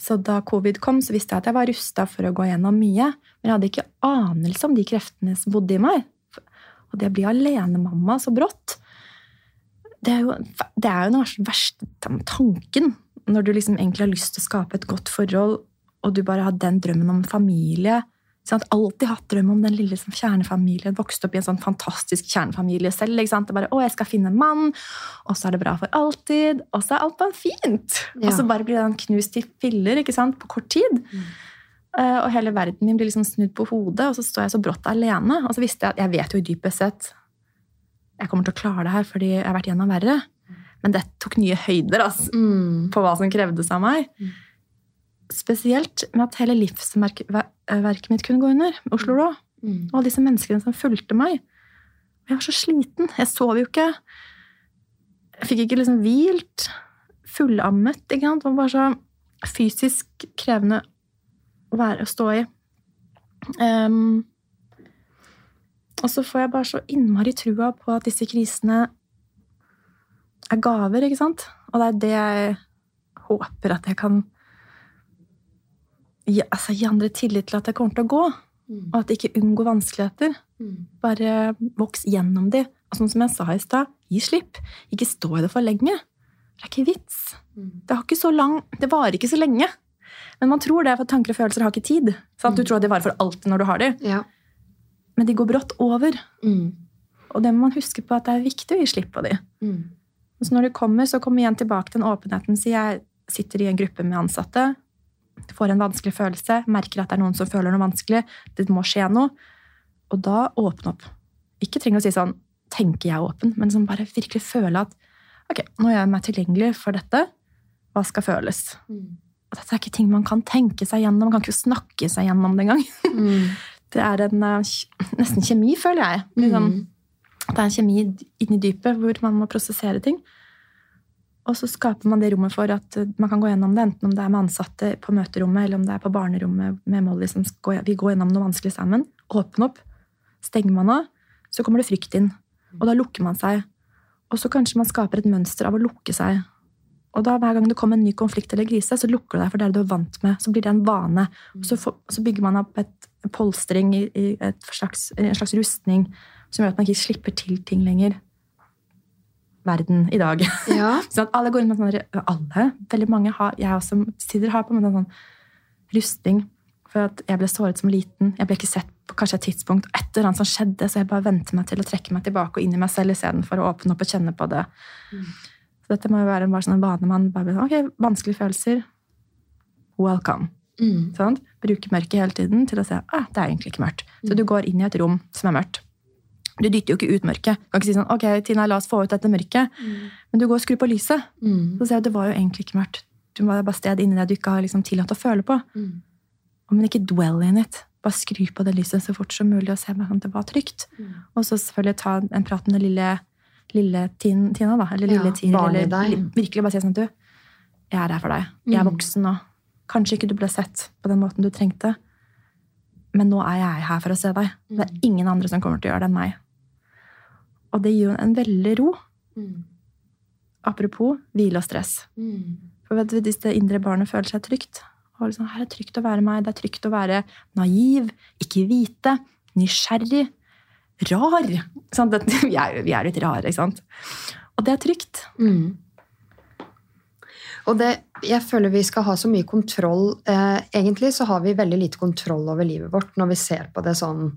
Speaker 2: Så da covid kom, så visste jeg at jeg var rusta for å gå gjennom mye. Men jeg hadde ikke anelse om de kreftene som bodde i meg. Og det å bli alenemamma så brått Det er jo, det er jo den verste tanken. Når du liksom egentlig har lyst til å skape et godt forhold, og du bare har den drømmen om familie Sånn, alltid hatt drøm om den lille sånn, kjernefamilien. Vokste opp i en sånn fantastisk kjernefamilie selv. Ikke sant? Det bare, å, jeg skal finne en mann, og så er det bra for alltid. Og så er alt bare fint. Ja. Og så bare blir den knust til filler ikke sant? på kort tid. Mm. Uh, og hele verden min blir liksom snudd på hodet, og så står jeg så brått alene. Og så visste jeg at jeg vet jo dypest sett jeg kommer til å klare det her fordi jeg har vært gjennom verre. Men det tok nye høyder altså, mm. på hva som krevdes av meg. Mm spesielt med at hele livsverket mitt kunne gå under. Oslo Rå. Mm. Og alle disse menneskene som fulgte meg. Jeg var så sliten. Jeg sov jo ikke. Jeg fikk ikke liksom hvilt. Fullammet. ikke sant? Det var bare så fysisk krevende å være å stå i. Um, og så får jeg bare så innmari trua på at disse krisene er gaver, ikke sant? Og det er det jeg håper at jeg kan altså, gi andre tillit til at det kommer til å gå. Mm. Og at ikke unngår vanskeligheter. Mm. Bare voks gjennom de. Og sånn som jeg sa i stad, gi slipp. Ikke stå i det for lenge. Det er ikke vits. Mm. Det, har ikke så lang, det varer ikke så lenge. Men man tror det, for tanker og følelser har ikke tid. Sant? Du mm. tror det de varer for alltid når du har dem. Ja. Men de går brått over. Mm. Og det må man huske på at det er viktig å gi slipp på de. Mm. Så når de kommer, så kommer igjen tilbake til den åpenheten. sier jeg sitter i en gruppe med ansatte får en vanskelig følelse, merker at det er noen som føler noe vanskelig, det må skje noe. Og da åpne opp. Ikke trenger å si sånn 'tenker jeg åpen', men som bare virkelig føle at ok, nå gjør jeg meg tilgjengelig for dette. Hva skal føles? Mm. Og dette er ikke ting man kan tenke seg gjennom. Man kan ikke snakke seg gjennom det engang. Mm. Det er en uh, nesten kjemi, føler jeg. Liksom, mm. Det er en kjemi inni dypet hvor man må prosessere ting. Og så skaper man det rommet for at man kan gå gjennom det, enten om det er med ansatte på møterommet, eller om det er på barnerommet med Molly som skal, vi går gjennom noe vanskelig sammen. Åpne opp. Stenger man av, så kommer det frykt inn. Og da lukker man seg. Og så kanskje man skaper et mønster av å lukke seg. Og da hver gang det kommer en ny konflikt eller krise, så lukker du deg for det du er vant med. Så blir det en vane. Og så, for, så bygger man opp et polstring i, i slags, en slags rustning som gjør at man ikke slipper til ting lenger. Verden i dag.
Speaker 1: Ja.
Speaker 2: sånn at alle går inn med sånn Alle? Veldig mange har Jeg også sider har på meg en sånn rustning. For at jeg ble såret som liten. Jeg ble ikke sett på kanskje et tidspunkt. Et eller annet som skjedde, så jeg bare venter meg til å trekke meg tilbake og inn i meg selv istedenfor å åpne opp og kjenne på det. Mm. Så dette må jo være bare sånn en vane man bare blir sånn, Ok, vanskelige følelser. Welcome. Mm. Sånn? Bruke mørket hele tiden til å se ah, det er egentlig ikke mørkt. Så du går inn i et rom som er mørkt. Du dytter jo ikke ut mørket. Du kan ikke si sånn, ok, Tina, la oss få ut dette mørket. Mm. Men du går og skrur på lyset. Mm. Så ser du at det var jo egentlig ikke mørkt. Du var bare sted inni deg du ikke har liksom tillatt å føle på. Mm. Men ikke dwell in it. Bare skru på det lyset så fort som mulig og se om det var trygt. Mm. Og så selvfølgelig ta en prat med den lille, lille Tina, da. Eller lille ja, Tina. Eller, virkelig bare si sånn at du, jeg er her for deg. Jeg er mm. voksen nå. Kanskje ikke du ble sett på den måten du trengte, men nå er jeg her for å se deg. Det er mm. ingen andre som kommer til å gjøre det enn meg. Og det gir jo en veldig ro. Mm. Apropos hvile og stress. Mm. For hvis det indre barnet føler seg trygt og liksom, Her er det trygt å være meg. Det er trygt å være naiv, ikke vite, nysgjerrig, rar. Sånn, det, vi, er, vi, er, litt rare, ikke sant? Og det er trygt. Mm.
Speaker 1: Og det, jeg føler vi skal ha så mye kontroll eh, Egentlig så har vi veldig lite kontroll over livet vårt når vi ser på det sånn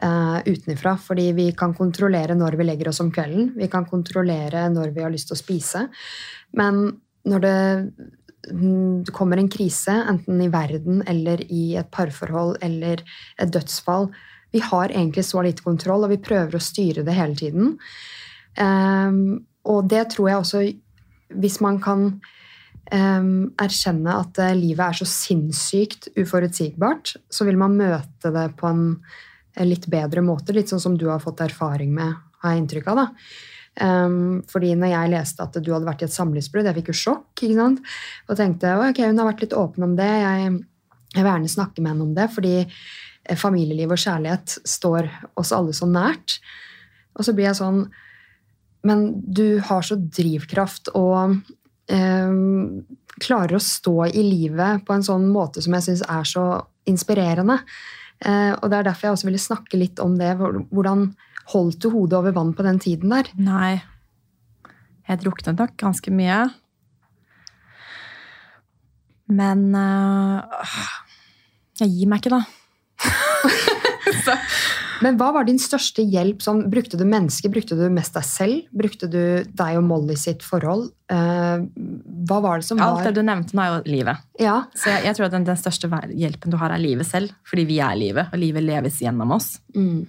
Speaker 1: uh, utenfra. Fordi vi kan kontrollere når vi legger oss om kvelden. Vi kan kontrollere når vi har lyst til å spise. Men når det, mm, kommer en krise, enten i verden eller i et parforhold eller et dødsfall Vi har egentlig så lite kontroll, og vi prøver å styre det hele tiden. Um, og det tror jeg også Hvis man kan um, erkjenne at uh, livet er så sinnssykt uforutsigbart, så vil man møte det på en litt bedre måter. Litt sånn som du har fått erfaring med, har jeg inntrykk av. da. Um, fordi når jeg leste at du hadde vært i et samlivsbrudd, jeg fikk jo sjokk. ikke sant? Og tenkte ok, hun har vært litt åpen om det. Jeg, jeg vil gjerne snakke med henne om det, fordi eh, familieliv og kjærlighet står oss alle så nært. Og så blir jeg sånn Men du har så drivkraft og um, klarer å stå i livet på en sånn måte som jeg syns er så inspirerende. Eh, og det er derfor jeg også ville snakke litt om det. Hvordan holdt du hodet over vann på den tiden der?
Speaker 2: Nei. Jeg druknet nok ganske mye. Men uh, jeg gir meg ikke, da.
Speaker 1: Men hva var din største hjelp? Sånn, brukte du mennesker? Brukte du mest deg selv? Brukte du deg og Molly sitt forhold? Uh, hva var det som
Speaker 2: var Alt det du nevnte nå, er jo livet. Ja. Så jeg, jeg, tror at den, den, største hjelpen du har, er livet selv. Fordi vi er livet, og livet leves gjennom oss. Mm.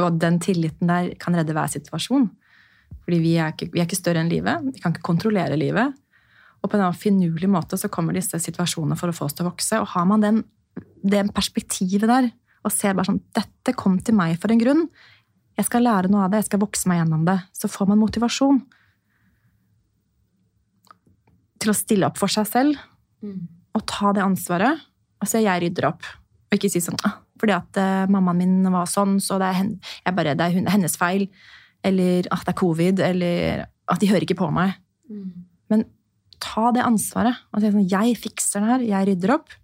Speaker 2: Og den tilliten der kan redde hver situasjon. Fordi vi er, ikke, vi er ikke større enn livet. Vi kan ikke kontrollere livet. Og på en finurlig måte så kommer disse situasjonene for å få oss til å vokse. Og har man den, det perspektivet der, og ser bare sånn Dette kom til meg for en grunn. Jeg skal lære noe av det, jeg skal vokse meg gjennom det. Så får man motivasjon til å stille opp for seg selv mm. og ta det ansvaret. Og så jeg rydder opp. Og ikke si sånn ah, fordi at uh, mammaen min var sånn, så det er, hen, bare, det er hennes feil. Eller at det er covid. Eller at de hører ikke på meg. Mm. Men ta det ansvaret. og si sånn, Jeg fikser det her. Jeg rydder opp.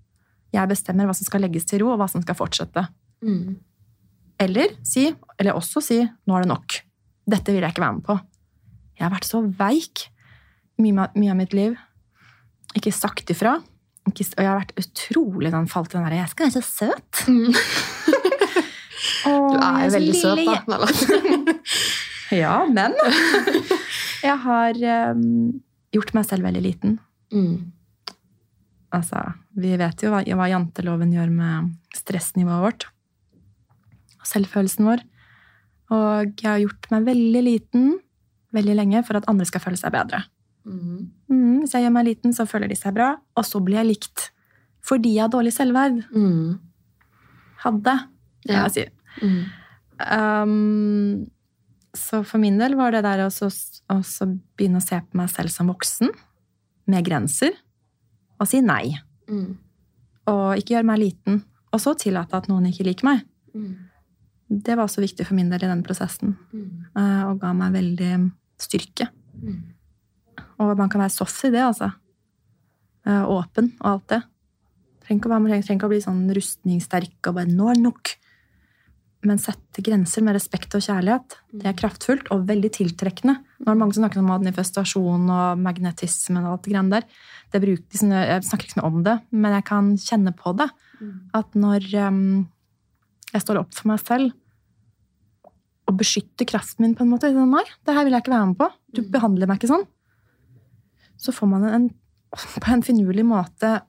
Speaker 2: Jeg bestemmer hva som skal legges til ro, og hva som skal fortsette. Mm. Eller si, eller også si 'nå er det nok'. Dette vil jeg ikke være med på. Jeg har vært så veik mye, mye av mitt liv. Ikke sagt ifra. Ikke, og jeg har vært utrolig sånn, falt i den derre 'jeg skal være så søt'. Mm.
Speaker 1: du er jo veldig søt, da.
Speaker 2: ja, men jeg har um, gjort meg selv veldig liten. Mm. Altså, vi vet jo hva, hva janteloven gjør med stressnivået vårt. Og selvfølelsen vår. Og jeg har gjort meg veldig liten veldig lenge for at andre skal føle seg bedre. Mm. Mm, hvis jeg gjør meg liten, så føler de seg bra, og så blir jeg likt. Fordi jeg har dårlig selvverd. Mm. Hadde, kan ja. jeg si. Um, Så for min del var det der å så- å så begynne å se på meg selv som voksen, med grenser, og si nei.
Speaker 1: Mm.
Speaker 2: Og ikke gjøre meg liten. Og så tillate at noen ikke liker meg.
Speaker 1: Mm.
Speaker 2: Det var også viktig for min del i den prosessen.
Speaker 1: Mm.
Speaker 2: eh, Og ga meg veldig styrke.
Speaker 1: Mm.
Speaker 2: Og man kan være soft i det, altså. Eh, Åpen og alt det. Trenger ikke være, trenger ikke å bli sånn rustningssterk og bare 'nå er det nok'. Men sette grenser med respekt og kjærlighet, det er kraftfullt og veldig tiltrekkende. Nå er det mange som snakker om manifestasjon og magnetisme og alt det greiene der. Det bruk, liksom, jeg snakker ikke så mye om det, men jeg kan kjenne på det. At når em, jeg står opp for meg selv og beskytter kraften min på en måte Nei, det her vil jeg ikke være med på. Du behandler meg ikke sånn. Så får man en, på en finurlig måte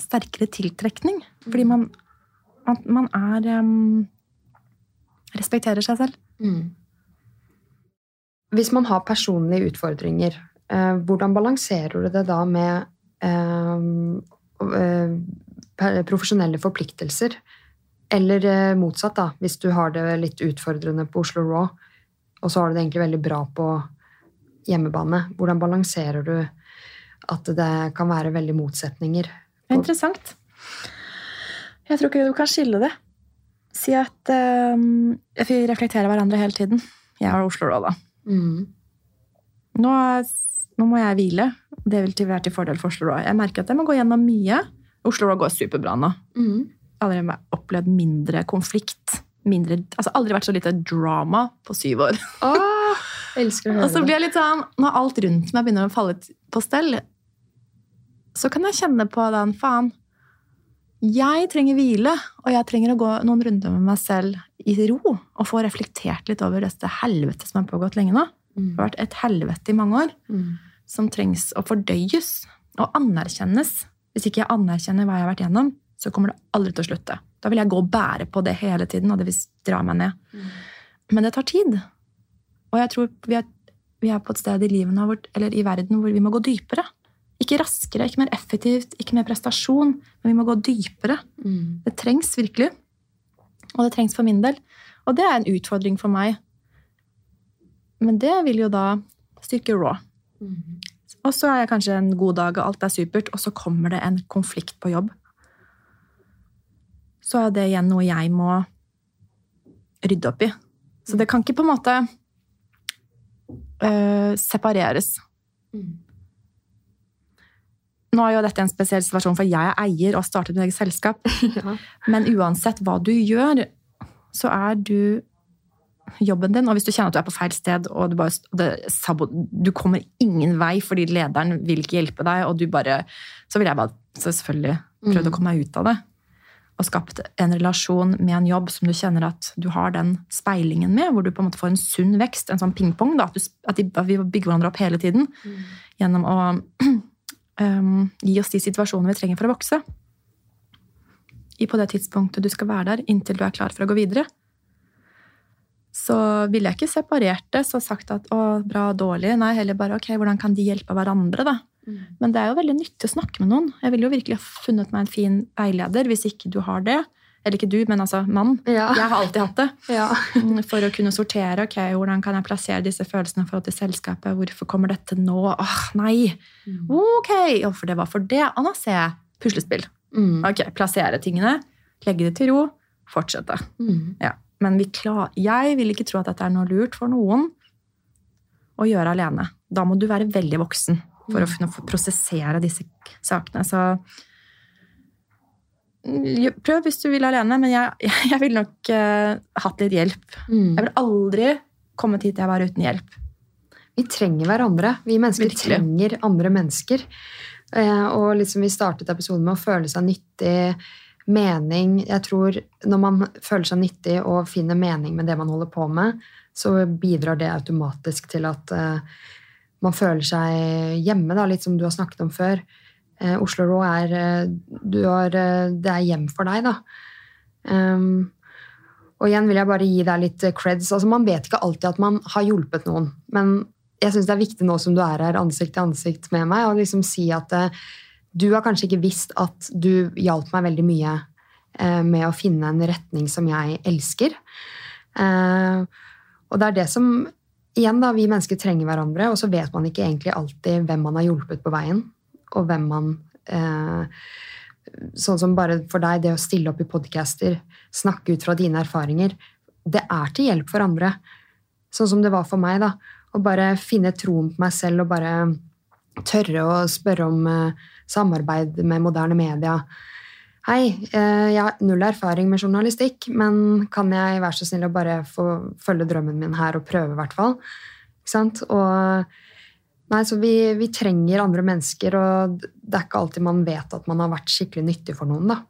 Speaker 2: sterkere tiltrekning. Fordi man, man, man er um, Respekterer seg selv.
Speaker 1: Mm. Hvis man har personlige utfordringer, eh, hvordan balanserer du det da med eh, eh, profesjonelle forpliktelser? Eller motsatt, da, hvis du har det litt utfordrende på Oslo Raw, og så har du det egentlig veldig bra på hjemmebane. Hvordan balanserer du at det kan være veldig motsetninger?
Speaker 2: Det er interessant. Jeg tror ikke du kan skille det. Si at um, vi reflekterer hverandre hele tiden. Jeg har Oslo Raw, da.
Speaker 1: Mm.
Speaker 2: Nå, nå må jeg hvile. Det vil til være til fordel for Oslo Raw. Jeg merker at jeg må gå gjennom mye. Oslo Raw går superbra nå.
Speaker 1: Mm.
Speaker 2: Aldri opplevd mindre konflikt. Mindre, altså aldri vært så lite drama på syv år.
Speaker 1: Åh, elsker å høre
Speaker 2: Og så blir jeg litt sånn, Når alt rundt meg begynner å falle på stell, så kan jeg kjenne på den faen. Jeg trenger hvile, og jeg trenger å gå noen runder med meg selv i ro og få reflektert litt over dette helvetet som har pågått lenge nå. Det har vært et helvete i mange år
Speaker 1: Mm.
Speaker 2: som trengs å fordøyes og anerkjennes. Hvis ikke jeg anerkjenner hva jeg har vært gjennom, så kommer det aldri til å slutte. Da vil jeg gå og bære på det hele tiden, og det vil dra meg ned.
Speaker 1: Mm.
Speaker 2: Men det tar tid. Og jeg tror vi er, vi er på et sted i livet nå, eller i verden hvor vi må gå dypere. Ikke raskere, ikke mer effektivt, ikke mer prestasjon, men vi må gå dypere.
Speaker 1: Mm.
Speaker 2: Det trengs virkelig. Og det trengs for min del. Og det er en utfordring for meg. Men det vil jo da styrke raw.
Speaker 1: Mm.
Speaker 2: Og så er jeg kanskje en god dag, og alt er supert, og så kommer det en konflikt på jobb. Så er det igjen noe jeg må rydde opp i. Så det kan ikke på en måte øh, separeres.
Speaker 1: Mm.
Speaker 2: Nå er jo dette en spesiell situasjon, for jeg er eier og har startet mitt eget selskap.
Speaker 1: Ja.
Speaker 2: Men uansett hva du gjør, så er du jobben din. Og hvis du kjenner at du er på feil sted, og du, bare, det, du kommer ingen vei fordi lederen vil ikke hjelpe deg, og du bare Så vil jeg bare så selvfølgelig prøvd å komme meg ut av det. Og skapt en relasjon med en jobb som du kjenner at du har den speilingen med, hvor du på en måte får en sunn vekst, en sånn pingpong. At, at, vi bygger hverandre opp hele tiden gjennom å um, gi oss de situasjonene vi trenger for å vokse. I på det tidspunktet du skal være der, inntil du er klar for å gå videre. Så ville jeg ikke separert det så sagt at å, bra, dårlig. Nei, heller bare ok, hvordan kan de hjelpe hverandre, da?
Speaker 1: Mm.
Speaker 2: Men det er jo veldig nyttig å snakke med noen. Jeg ville jo virkelig ha funnet meg en fin veileder hvis ikke du har det. Eller ikke du, men altså mann.
Speaker 1: Ja.
Speaker 2: Jeg har alltid hatt det.
Speaker 1: Ja.
Speaker 2: Mm, For å kunne sortere. ok, Hvordan kan jeg plassere disse følelsene i forhold til selskapet? Hvorfor kommer dette nå? Åh, nei! Ok! Og for det var for det. Og nå ser jeg puslespill.
Speaker 1: Mm.
Speaker 2: Ok, Plassere tingene, legge det til ro, fortsette.
Speaker 1: Mm.
Speaker 2: Ja. Men vi klar, jeg vil ikke tro at dette er noe lurt for noen å gjøre alene. Da må du være veldig voksen for å kunne få prosessere disse sakene. Så mm, prøv hvis du vil alene, men jeg, jeg ville nok uh, hatt litt hjelp.
Speaker 1: Mm.
Speaker 2: Jeg ville aldri kommet hit jeg var uten hjelp.
Speaker 1: Vi trenger hverandre. Vi mennesker
Speaker 2: Virkelig.
Speaker 1: trenger andre mennesker. Uh, og liksom vi startet episoden med å føle seg nyttig, mening Jeg tror når man føler seg nyttig og finner mening med det man holder på med, så bidrar det automatisk til at uh, man føler seg hjemme, da, litt som du har snakket om før. Eh, Oslo Raw er, eh, har, eh, Det er hjem for deg, da. Um, og igjen vil jeg bare gi deg litt creds. Altså, man vet ikke alltid at man har hjulpet noen, men jeg syns det er viktig nå som du er her ansikt til ansikt med meg, å liksom si at eh, du har kanskje ikke visst at du hjalp meg veldig mye eh, med å finne en retning som jeg elsker. Eh, og det er det som igjen da, vi mennesker trenger hverandre, og så vet man ikke egentlig alltid hvem man har hjulpet på veien, og hvem man eh, Sånn som bare for deg, det å stille opp i podcaster, snakke ut fra dine erfaringer, det er til hjelp for andre. Sånn som det var for meg, da. Å bare finne troen på meg selv og bare tørre å spørre om eh, samarbeid med moderne media. Hei, eh, jeg har null erfaring med journalistikk, men kan jeg være så snill å bare få følge drømmen min her og prøve, i hvert fall? Ikke sant? Og nei, så vi, vi, trenger andre mennesker, og det er ikke alltid man vet at man har vært skikkelig nyttig for noen, da.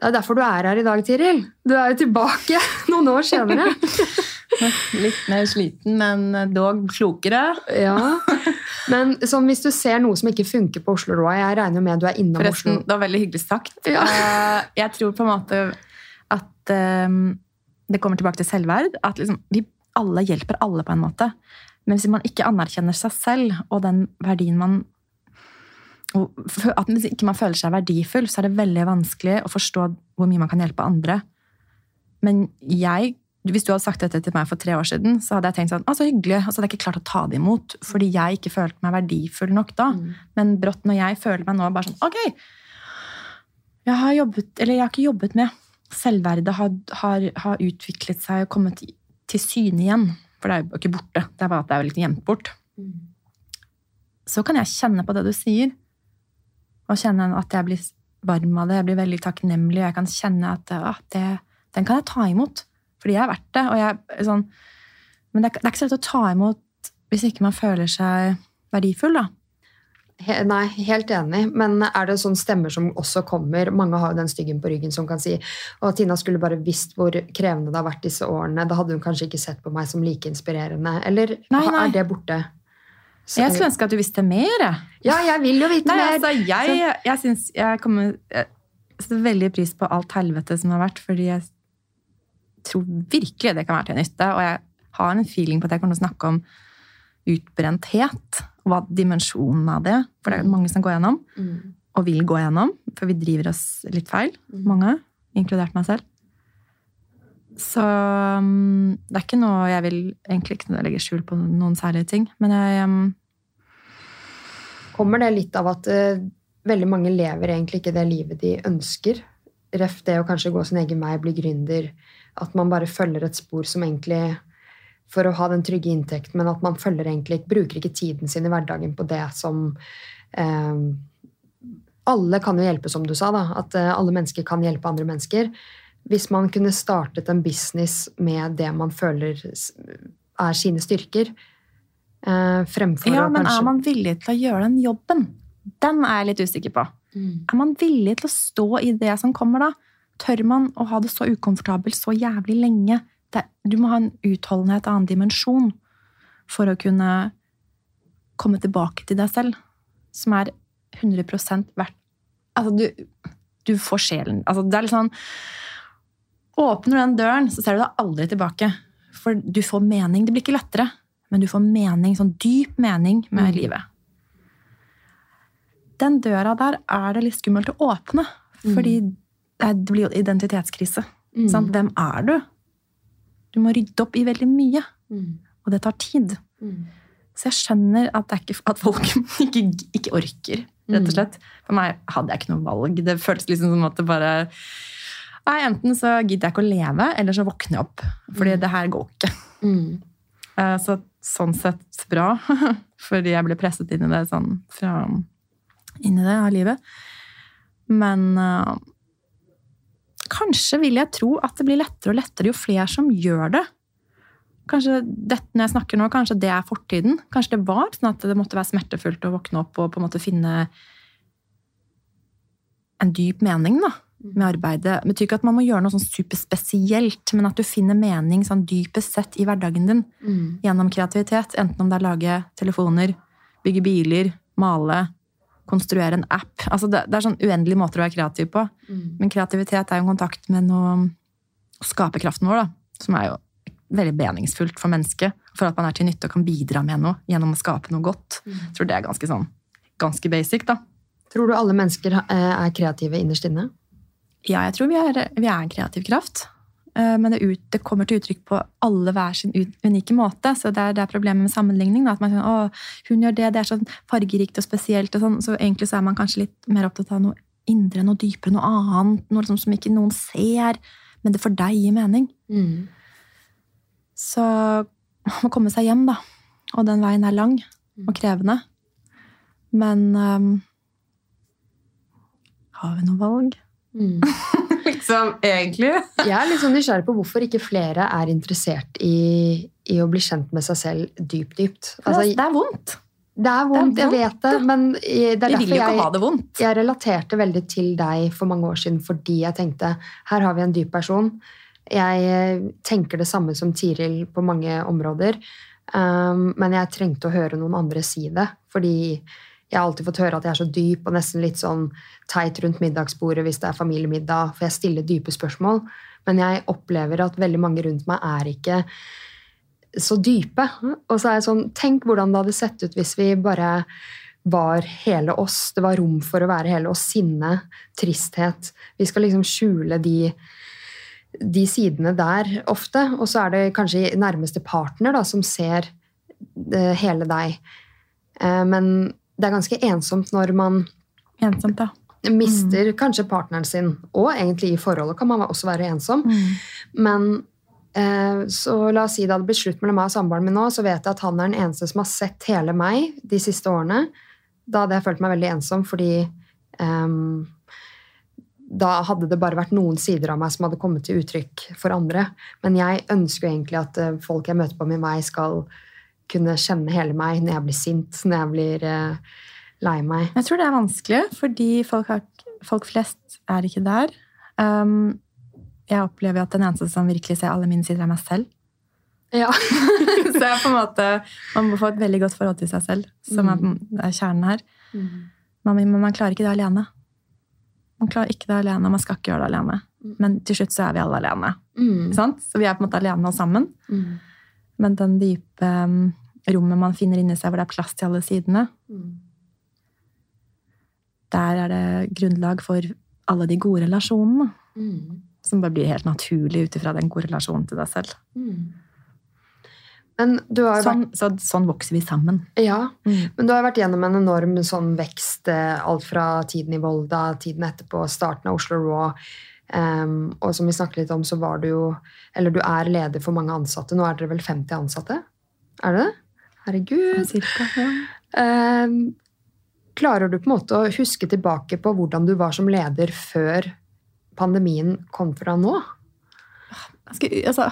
Speaker 1: Det er derfor du er her i dag, Tiril. Du er jo tilbake noen år senere.
Speaker 2: Litt mer sliten, men dog klokere.
Speaker 1: ja, men sånn, hvis du ser noe som ikke funker på Oslo Roa Jeg regner med du er innom
Speaker 2: Forresten,
Speaker 1: Oslo
Speaker 2: det var veldig hyggelig sagt.
Speaker 1: Ja.
Speaker 2: Eh, Jeg tror på en måte at um, det kommer tilbake til selvverd. At liksom, vi alle hjelper alle på en måte. Men hvis man ikke anerkjenner seg selv og den verdien man At hvis ikke man føler seg verdifull, så er det veldig vanskelig å forstå hvor mye man kan hjelpe andre. Men jeg hvis du hadde sagt dette til meg for tre år siden, så hadde jeg tenkt sånn, ah, så hyggelig, og så hadde jeg ikke klart å ta det imot, fordi jeg ikke følte meg verdifull nok da. Men brått når jeg føler meg nå bare sånn, ok, jeg har jobbet, eller jeg har ikke jobbet med. Selvverdet har, har, har utviklet seg og kommet til syne igjen. For det er jo ikke borte, det er bare at det er litt gjemt bort. Så kan jeg kjenne på det du sier, og kjenne at jeg blir varm av det, jeg blir veldig takknemlig, og jeg kan kjenne at ah, det, den kan jeg ta imot. Fordi jeg er verdt det. Og jeg, sånn, men det er, det er ikke så lett å ta imot hvis ikke man føler seg verdifull, da.
Speaker 1: He, nei, helt enig. Men er det sånn stemmer som også kommer? Mange har jo den styggen på ryggen som kan si at Tina skulle bare visst hvor krevende det har vært disse årene. Da hadde hun kanskje ikke sett på meg som like inspirerende. Eller
Speaker 2: Nei, nei.
Speaker 1: er det borte? Så-
Speaker 2: Jeg skulle ønske at du visste mer.
Speaker 1: Ja, jeg vil jo vite
Speaker 2: Nei,
Speaker 1: mer.
Speaker 2: altså, jeg, jeg synes jeg kommer Jeg setter veldig pris på alt helvete som har vært, fordi jeg tror virkelig det kan være til nytte. Og jeg har en feeling på at jeg kommer til å snakke om utbrenthet. Hva dimensjonen av det. For det er mange som går gjennom,
Speaker 1: Mm.
Speaker 2: og vil gå gjennom. For vi driver oss litt feil, mange. Inkludert meg selv. Så um, det er ikke noe Jeg vil egentlig ikke legge skjul på noen særlige ting. Men jeg um,
Speaker 1: Kommer det litt av at uh, veldig mange lever egentlig ikke det livet de ønsker? Ref det å kanskje gå sin egen vei, bli gründer. At man bare følger et spor som egentlig For å ha den trygge inntekten, men at man følger egentlig, bruker ikke tiden sin i hverdagen på det som eh, Alle kan jo hjelpe, som du sa. da, At eh, alle mennesker kan hjelpe andre mennesker. Hvis man kunne startet en business med det man føler er sine styrker, eh, fremfor
Speaker 2: Ja,
Speaker 1: å
Speaker 2: men er man villig til å gjøre den jobben? Den er jeg litt usikker på.
Speaker 1: Mm.
Speaker 2: Er man villig til å stå i det som kommer da? Tør man å ha det så ukomfortabelt så jævlig lenge? Det, du må ha en utholdenhet, annen dimensjon, for å kunne komme tilbake til deg selv, som er 100 verdt Altså, du, du får sjelen altså, Det er litt sånn Åpner du den døren, så ser du deg aldri tilbake. For du får mening. Det blir ikke lettere, men du får mening, sånn dyp mening med
Speaker 1: Mm.
Speaker 2: livet. Den døra der er det litt skummelt å åpne, fordi det det blir jo identitetskrise.
Speaker 1: Mm.
Speaker 2: Sant? Hvem er du? Du må rydde opp i veldig mye,
Speaker 1: Mm.
Speaker 2: og det tar tid.
Speaker 1: Mm.
Speaker 2: Så jeg skjønner at, det ikke, at folk ikke, ikke orker, rett og slett. For meg hadde jeg ikke noe valg. Det føltes liksom som at det bare Nei, enten så gidder jeg ikke å leve, eller så våkner jeg opp. Fordi det her går ikke.
Speaker 1: Mm.
Speaker 2: Eh, Så sånn sett bra. Fordi jeg ble presset inn i det sånn fra inn i det av livet. Men eh, kanskje vil jeg tro at det blir lettere og lettere jo flere som gjør det. Kanskje dette når jeg snakker nå, kanskje det er fortiden. Kanskje det var sånn at det måtte være smertefullt å våkne opp og på en måte finne en dyp mening da, med arbeidet. Det betyr ikke at man må gjøre noe sånn superspesielt, men at du finner mening sånn dypest sett i hverdagen din
Speaker 1: Mm.
Speaker 2: gjennom kreativitet. Enten om det er å lage telefoner, bygge biler, male, konstruere en app. Altså det, det er sånn uendelige måter å være kreativ på.
Speaker 1: Mm.
Speaker 2: Men kreativitet er jo en kontakt med noe skaperkraften vår, da, som er jo veldig meningsfullt for mennesket. For at man er til nytte og kan bidra med noe gjennom å skape noe godt. Jeg tror det er ganske sånn ganske basic, da.
Speaker 1: Tror du alle mennesker eh, er kreative innerst inne?
Speaker 2: Ja, jeg tror vi er, vi er en kreativ kraft. Eh, Men det, ut, det kommer til uttrykk på alle hver sin unike måte. Så det er, det er problemet med sammenligning. Da, at man sier, hun gjør det, det er sånn fargerikt og spesielt. Og sånn. Så egentlig så er man kanskje litt mer opptatt av noe indre, noe dypere, noe annet. Noe liksom som ikke noen ser, men det for deg gir mening.
Speaker 1: Mm.
Speaker 2: Så man må komme seg hjem, da. Og den veien er lang og krevende. Men um, har vi noe valg?
Speaker 1: Mm.
Speaker 2: Liksom, egentlig.
Speaker 1: Jeg er litt sånn nysgjerrig på hvorfor ikke flere er interessert i, i å bli kjent med seg selv dypt, dypt. Altså,
Speaker 2: det er vondt.
Speaker 1: det er vondt,
Speaker 2: det er
Speaker 1: jeg vet det, men det er derfor jeg
Speaker 2: vondt.
Speaker 1: Jeg relaterte veldig til deg for mange år siden fordi jeg tenkte her har vi en dyp person. Jeg eh, tenker det samme som Tiril på mange områder, um, men jeg trengte å høre noen andre si det. Fordi jeg har alltid fått høre at jeg er så dyp og nesten litt sånn teit rundt middagsbordet hvis det er familiemiddag, for jeg stiller dype spørsmål. Men jeg opplever at veldig mange rundt meg er ikke så dype. Og så er jeg sånn, tenk hvordan det hadde sett ut hvis vi bare var hele oss. Det var rom for å være hele oss. Sinne, tristhet. Vi skal liksom skjule de, de sidene der ofte. Og så er det kanskje nærmeste partner da, som ser eh, hele deg. Eh, men det er ganske ensomt når man
Speaker 2: Ensomt, da.
Speaker 1: mister kanskje partneren sin. Og egentlig i forholdet kan man også være ensom. Men eh, så la oss si det hadde blitt slutt mellom meg og samboeren min nå, så vet jeg at han er den eneste som har sett hele meg de siste årene. Da hadde jeg følt meg veldig ensom, fordi um, da hadde det bare vært noen sider av meg som hadde kommet til uttrykk for andre. Men jeg ønsker jo egentlig at eh, folk jeg møter på min vei, skal kunne kjenne hele meg når jeg blir sint, når jeg blir eh, lei meg.
Speaker 2: Jeg tror det er vanskelig, fordi folk, har, folk flest er ikke der. Um, jeg opplever at den eneste som virkelig ser alle mine sider, er meg selv.
Speaker 1: Ja.
Speaker 2: Så jeg på en måte, man må få et veldig godt forhold til seg selv, som er, er kjernen her. Man, men man klarer ikke det alene. Man klarer ikke det alene, og man skal ikke gjøre det alene. Men til slutt så er vi alle alene.
Speaker 1: Mm.
Speaker 2: Sant? Så vi er på en måte alene og sammen.
Speaker 1: Mm.
Speaker 2: Men den dype um, rommet man finner inni seg, hvor det er plass til alle sidene,
Speaker 1: Mm.
Speaker 2: der er det grunnlag for alle de gode relasjonene.
Speaker 1: Mm.
Speaker 2: Som bare blir helt naturlig ut ifra den gode relasjonen til deg selv.
Speaker 1: Mm. Men du har jo
Speaker 2: Sånn, så, sånn vokser vi sammen.
Speaker 1: ja,
Speaker 2: Mm.
Speaker 1: men du har vært gjennom en enorm sånn vekst, eh, alt fra tiden i Volda, tiden etterpå, starten av Oslo Raw. Um, og som vi snakket litt om, så var du jo Eller du er leder for mange ansatte. Nå er dere vel 50 ansatte? Er det det? Herregud.
Speaker 2: Cirka, ja.
Speaker 1: eh, klarer du på en måte å huske tilbake på hvordan du var som leder før pandemien kom fra nå?
Speaker 2: Jeg skal- altså,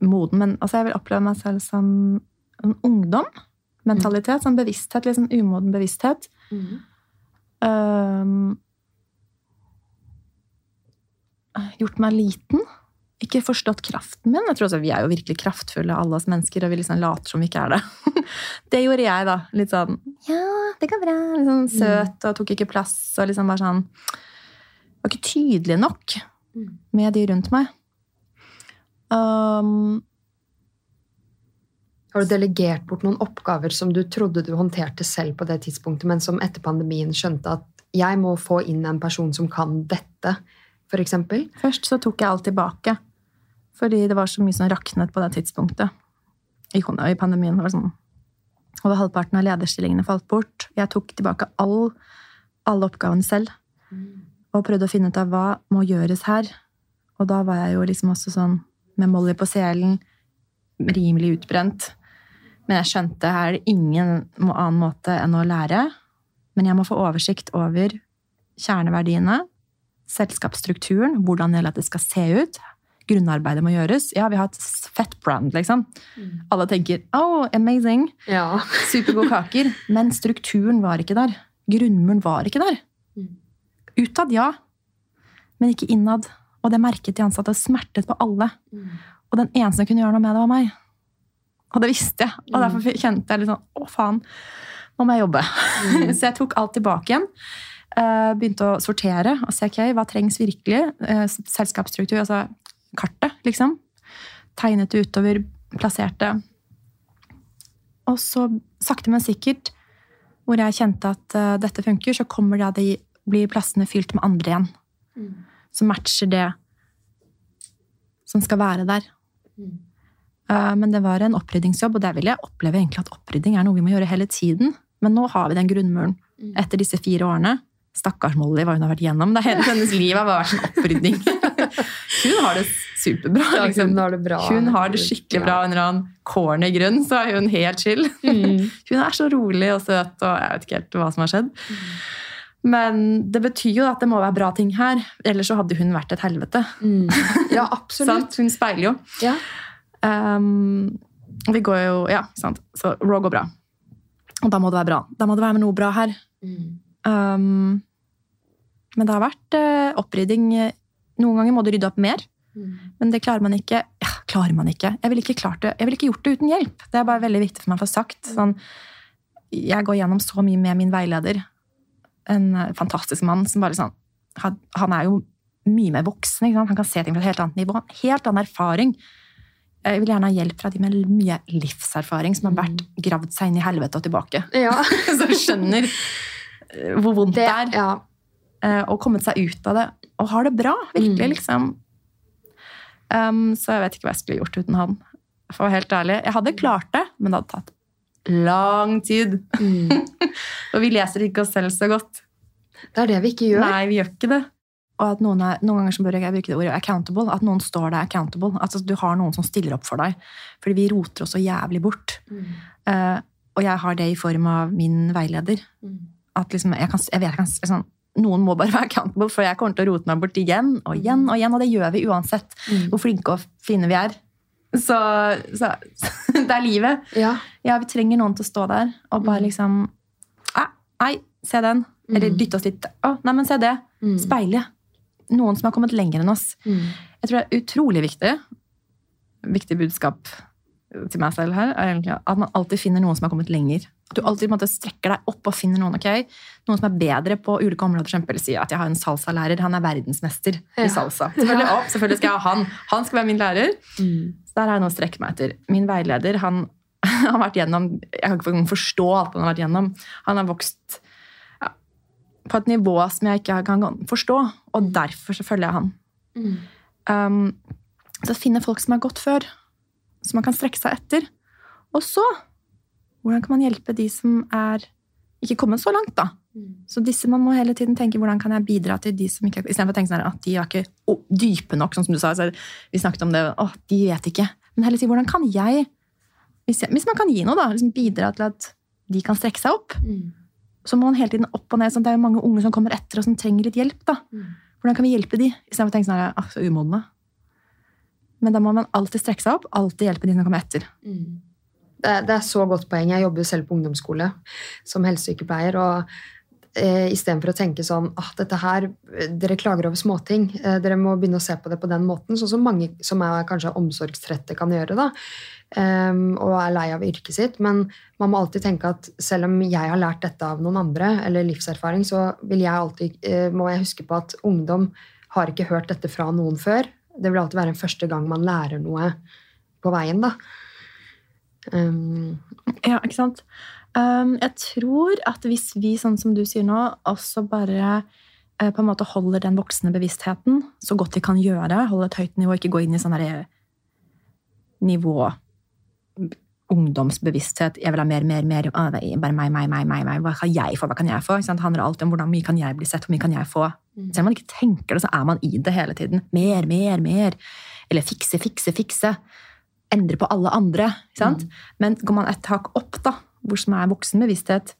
Speaker 2: moden, men altså, jeg vil oppleve meg selv som en ungdom-mentalitet. Sånn bevissthet, sånn umoden bevissthet. Um, gjort meg liten. Ikke forstått kraften min. Jeg tror også, Vi er jo virkelig kraftfulle, alle oss mennesker, og vi liksom later som vi ikke er det. det gjorde jeg, da. Litt sånn Ja, det går bra. Litt sånn søt og tok ikke plass. og liksom bare sånn Var ikke tydelig nok med de rundt meg. Um,
Speaker 1: Har du delegert bort noen oppgaver som du trodde du håndterte selv på det tidspunktet, men som etter pandemien skjønte at jeg må få inn en person som kan dette, f.eks.?
Speaker 2: Først så tok jeg alt tilbake. Fordi det var så mye som raknet på det tidspunktet. I, i pandemien. Det var sånn, over halvparten av lederstillingene falt bort. Jeg tok tilbake all, alle oppgavene selv. Og prøvde å finne ut av hva må gjøres her. Og da var jeg jo liksom også sånn med Molly på selen, rimelig utbrent. Men jeg skjønte her er det ingen annen måte enn å lære. Men jeg må få oversikt over kjerneverdiene, selskapsstrukturen, hvordan jeg vil at det skal se ut. Grunnarbeidet må gjøres. Ja, vi har et fett brand, liksom. Alle tenker 'oh, amazing',
Speaker 1: Ja.
Speaker 2: supergode kaker. Men strukturen var ikke der. Grunnmuren var ikke der. Utad, ja. Men ikke innad. Og det merket de ansatte smertet på alle. Og den eneste som kunne gjøre noe med det, var meg. Og det visste jeg. Og derfor kjente jeg litt sånn Å, faen, nå må jeg jobbe. så jeg tok alt tilbake igjen. Eh, begynte å sortere og se ok, hva trengs virkelig. Eh, selskapsstruktur, altså kartet, liksom. Tegnet det utover, plasserte. Og så sakte, men sikkert, hvor jeg kjente at uh, dette funker, så kommer da de, blir plassene fylt med andre igjen. Som matcher det som skal være der. Eh, Men det var en oppryddingsjobb, og der vil jeg oppleve egentlig at opprydding er noe vi må gjøre hele tiden. Men nå har vi den grunnmuren. Etter disse fire årene. Stakkars Molly, hva hun har vært igjennom. Det hele hennes liv har vært en opprydning. hun har det superbra. Liksom.
Speaker 1: hun har det bra.
Speaker 2: Hun har det skikkelig bra under en corner grunn, så er hun helt chill.
Speaker 1: Mm.
Speaker 2: Hun er så rolig og søt, og jeg vet ikke helt hva som har skjedd. Men det betyr jo at det må være bra ting her, ellers så hadde hun vært et helvete.
Speaker 1: Mm. Ja, absolutt.
Speaker 2: Hun speiler jo.
Speaker 1: Ja.
Speaker 2: Um, vi går jo Ja, sant. Så Raw går bra. Og da må det være bra. Da må det være noe bra her.
Speaker 1: Mm.
Speaker 2: Um, men det har vært uh, opprydding. Noen ganger må du rydde opp mer,
Speaker 1: Mm.
Speaker 2: men det klarer man ikke. Ja, klarer man ikke. Jeg ville ikke, ville ikke gjort det uten hjelp. Det er bare veldig viktig for meg å få sagt. Sånn, jeg går gjennom så mye med min veileder. En uh, fantastisk mann som bare sånn Han, han er jo mye mer voksen. Han kan se ting fra et helt annet nivå. Helt annen erfaring. Jeg vil gjerne ha hjelp fra de med mye livserfaring, som har vært gravd seg inn i helvete og tilbake.
Speaker 1: Ja.
Speaker 2: Så skjønner eh, hvor vondt det, er.
Speaker 1: ja.
Speaker 2: eh, Og kommet seg ut av det. Og har det bra, virkelig,
Speaker 1: Mm.
Speaker 2: liksom. Um, så jeg vet ikke hva jeg skulle gjort uten han. For å være helt ærlig. Jeg hadde klart det, men det hadde tatt lang tid.
Speaker 1: Mm.
Speaker 2: Og vi leser ikke oss selv så godt.
Speaker 1: Det er det vi ikke gjør.
Speaker 2: Nei, vi gjør ikke det. Og at noen, er, noen ganger så bør jeg bruke det ordet accountable. At noen står der accountable. At du har noen som stiller opp for deg. Fordi vi roter oss så jævlig bort.
Speaker 1: Mm.
Speaker 2: Uh, og jeg har det i form av min veileder.
Speaker 1: Mm.
Speaker 2: At liksom, jeg, kan, jeg vet jeg kan, sånn, Noen må bare være accountable, for jeg kommer til å rote meg bort igjen og igjen. Og igjen, og det gjør vi uansett
Speaker 1: Mm.
Speaker 2: hvor flinke og fine vi er. Så, så det er livet.
Speaker 1: Ja.
Speaker 2: Ja, vi trenger noen til å stå der og bare
Speaker 1: Mm.
Speaker 2: liksom Nei, se den. Eller
Speaker 1: Mm.
Speaker 2: dytte oss litt. Å, nei, men se det.
Speaker 1: Mm.
Speaker 2: Speile. Noen som har kommet lenger enn oss.
Speaker 1: Mm.
Speaker 2: Jeg tror det er utrolig viktig. Viktig budskap til meg selv her er at man alltid finner noen som har kommet lenger. Du alltid måte, strekker deg opp og finner noen ok? Noen som er bedre på ulike områder. For eksempel sier at jeg har en salsalærer. Han er verdensmester
Speaker 1: Ja.
Speaker 2: i salsa. Selvfølgelig, opp, selvfølgelig skal jeg ha han. Han skal være min lærer.
Speaker 1: Mm.
Speaker 2: Så der har jeg noe å strekke meg etter. Min veileder han har vært gjennom Jeg kan ikke forstå alt han har vært gjennom. Han har vokst ja, på et nivå som jeg ikke kan forstå, og derfor så følger jeg han.
Speaker 1: Mm.
Speaker 2: Um, så finne folk som har gått før, som man kan strekke seg etter. Og så hvordan kan man hjelpe de som er ikke kommet så langt, da?
Speaker 1: Mm.
Speaker 2: Så disse man må hele tiden tenke hvordan kan jeg bidra til de som ikke Istedenfor å tenke sånn at de er ikke å, dype nok, sånn som du sa. Så vi snakket om det. Å, de vet ikke. Men heller si hvordan kan jeg Hvis, jeg, hvis man kan gi noe, da, liksom bidra til at de kan strekke seg opp,
Speaker 1: Mm.
Speaker 2: så må man hele tiden opp og ned. Sånn, det er jo mange unge som kommer etter og som trenger litt hjelp. da.
Speaker 1: Mm.
Speaker 2: Hvordan kan vi hjelpe de? Istedenfor å tenke sånn at så umodne. Men da må man alltid strekke seg opp, alltid hjelpe de som kommer etter.
Speaker 1: Mm. Det, det er så godt poeng. Jeg jobber jo selv på ungdomsskole som helsesykepleier. og eh, Istedenfor å tenke sånn at dette her, dere klager over småting. Eh, dere må begynne å se på det på den måten, sånn som mange som er kanskje omsorgstrette kan gjøre. da, um, Og er lei av yrket sitt. Men man må alltid tenke at selv om jeg har lært dette av noen andre, eller livserfaring, så vil jeg alltid, eh, må jeg huske på at ungdom har ikke hørt dette fra noen før. Det vil alltid være en første gang man lærer noe på veien. da. Um,
Speaker 2: Ja, ikke sant? Um, jeg tror at hvis vi, sånn som du sier nå, også bare eh, på en måte holder den voksne bevisstheten så godt vi kan gjøre, holde et høyt nivå, ikke gå inn i sånn derre nivå ungdomsbevissthet. Jeg vil ha mer, mer, mer. Ah, bare meg, meg, meg, meg, meg. Hva kan jeg få? Hva kan jeg få? Det handler alltid om hvordan mye kan jeg bli sett, hvor mye kan jeg få.
Speaker 1: Mm.
Speaker 2: Selv om man ikke tenker det, så er man i det hele tiden. Mer, mer, mer. Eller fikse, fikse, fikse. Endre på alle andre. Sant? Men går man et tak opp, da, hvor som er voksen bevissthet,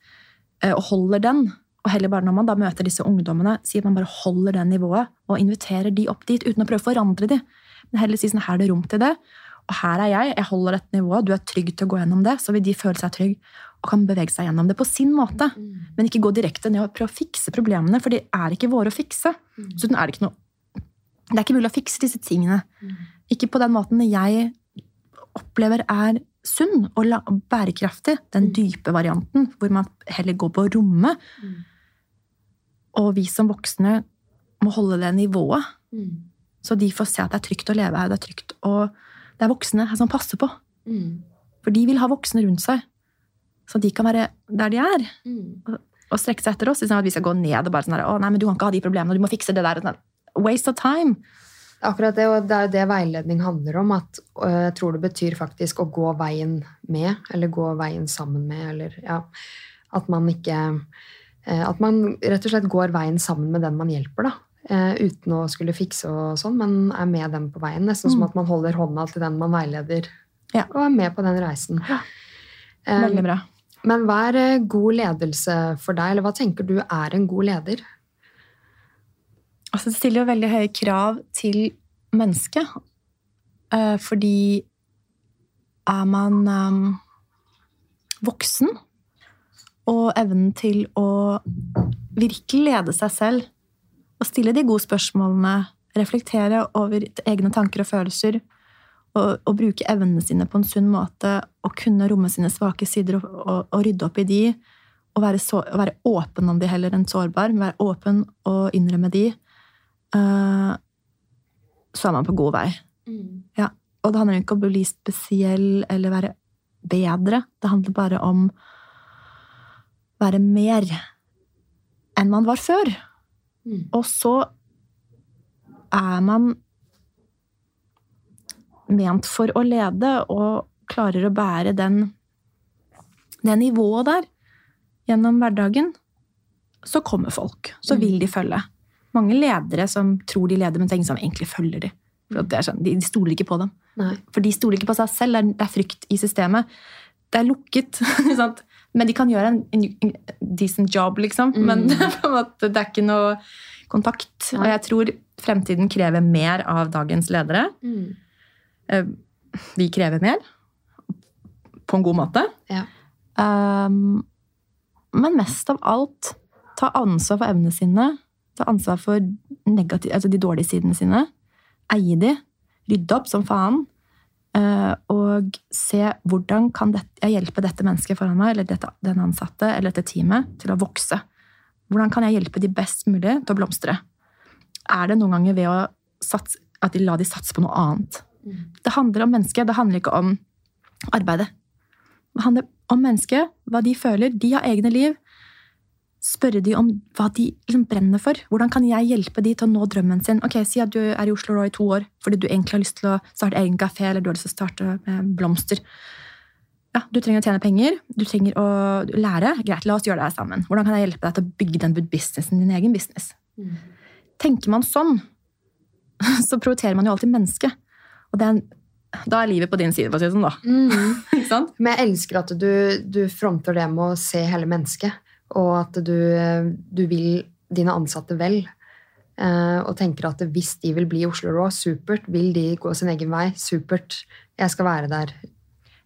Speaker 2: eh, og holder den, og heller bare når man da møter disse ungdommene, sier at man bare holder det nivået og inviterer de opp dit uten å prøve å forandre de. Men heller si sånn, her er det rom til det, og her er jeg, jeg holder dette nivået, du er trygg til å gå gjennom det, så vil de føle seg trygg og kan bevege seg gjennom det på sin måte.
Speaker 1: Mm.
Speaker 2: Men ikke gå direkte ned og prøve å fikse problemene, for de er ikke våre å fikse.
Speaker 1: Mm.
Speaker 2: Så er det, ikke noe, det er ikke mulig å fikse disse tingene.
Speaker 1: Mm.
Speaker 2: Ikke på den måten jeg opplever er sunn og bærekraftig. Den
Speaker 1: Mm.
Speaker 2: dype varianten, hvor man heller går på rommet.
Speaker 1: Mm.
Speaker 2: Og vi som voksne må holde det nivået,
Speaker 1: Mm.
Speaker 2: så de får se at det er trygt å leve her. Det er trygt, og det er voksne her som passer på.
Speaker 1: Mm.
Speaker 2: For de vil ha voksne rundt seg, så de kan være der de er.
Speaker 1: Mm.
Speaker 2: og strekke seg etter oss, istedenfor at vi skal gå ned og bare sånn der, å nei, men du kan ikke ha de problemene, du må fikse det der. Sånn. Waste of time.
Speaker 1: Akkurat det, og det er jo det veiledning handler om. At øh, jeg tror det betyr faktisk å gå veien med, eller gå veien sammen med, eller ja At man ikke øh, At man rett og slett går veien sammen med den man hjelper, da. Eh, uten å skulle fikse og sånn, men er med dem på veien. Nesten som
Speaker 2: Mm.
Speaker 1: at man holder hånda til den man veileder,
Speaker 2: Ja.
Speaker 1: og er med på den reisen.
Speaker 2: Ja. Veldig bra.
Speaker 1: Men hva er god ledelse for deg, eller hva tenker du er en god leder?
Speaker 2: Altså, det stiller jo veldig høye krav til mennesket. Eh, fordi er man eh, voksen og evnen til å virkelig lede seg selv og stille de gode spørsmålene, reflektere over egne tanker og følelser, og, og bruke evnene sine på en sunn måte, og kunne romme sine svake sider og, og, og rydde opp i de, og være, så, være åpen om de heller enn sårbar, være åpen og innrømme de, eh, så er man på god vei. Ja. Og det handler ikke om å bli spesiell eller være bedre. Det handler bare om å være mer enn man var før.
Speaker 1: Mm.
Speaker 2: Og så er man ment for å lede og klarer å bære den, det nivået der gjennom hverdagen, så kommer folk. Så vil de følge. Mange ledere som tror de leder, men tenker sånn, egentlig følger de. Sånn, de, de stoler ikke på dem.
Speaker 1: Nei.
Speaker 2: For de stoler ikke på seg selv. Det er, det er frykt i systemet. Det er lukket. Men de kan gjøre en, en, en decent job, liksom.
Speaker 1: Mm.
Speaker 2: Men det er, ikke noe kontakt. Og jeg tror fremtiden krever mer av dagens ledere. Mm. Vi krever mer. På en god måte.
Speaker 1: Ja.
Speaker 2: Um, men mest av alt ta ansvar for evnene sine. Ta ansvar for negativ, altså de dårlige sidene sine. Eie de. Rydde opp som faen. eh, og se hvordan kan jeg hjelpe dette mennesket foran meg, eller dette, den ansatte eller dette teamet til å vokse. Hvordan kan jeg hjelpe de best mulig til å blomstre? Er det noen ganger ved å satse, at de la de satse på noe annet? Det handler om mennesket, det handler ikke om arbeidet. Det handler om mennesket, hva de føler. De har egne liv. Spørre de om hva de liksom brenner for. Hvordan kan jeg hjelpe de til å nå drømmen sin? Ok, Si at du er i Oslo i to år fordi du egentlig har lyst til å starte egen kafé eller du har lyst til å starte med blomster. Ja, Du trenger å tjene penger, du trenger å lære. Greit, la oss gjøre det her sammen. Hvordan kan jeg hjelpe deg til å bygge den businessen, din egen business? Tenker man sånn, så prioriterer man jo alltid mennesket. Og det er en, da er livet på din side, for å si det sånn. da.
Speaker 1: Mm. Men jeg elsker at du, du fronter det med å se hele mennesket, og at du, du vil dine ansatte vel. Eh, og tenker at hvis de vil bli Oslo Raw, supert. Vil de gå sin egen vei, supert. Jeg skal være der.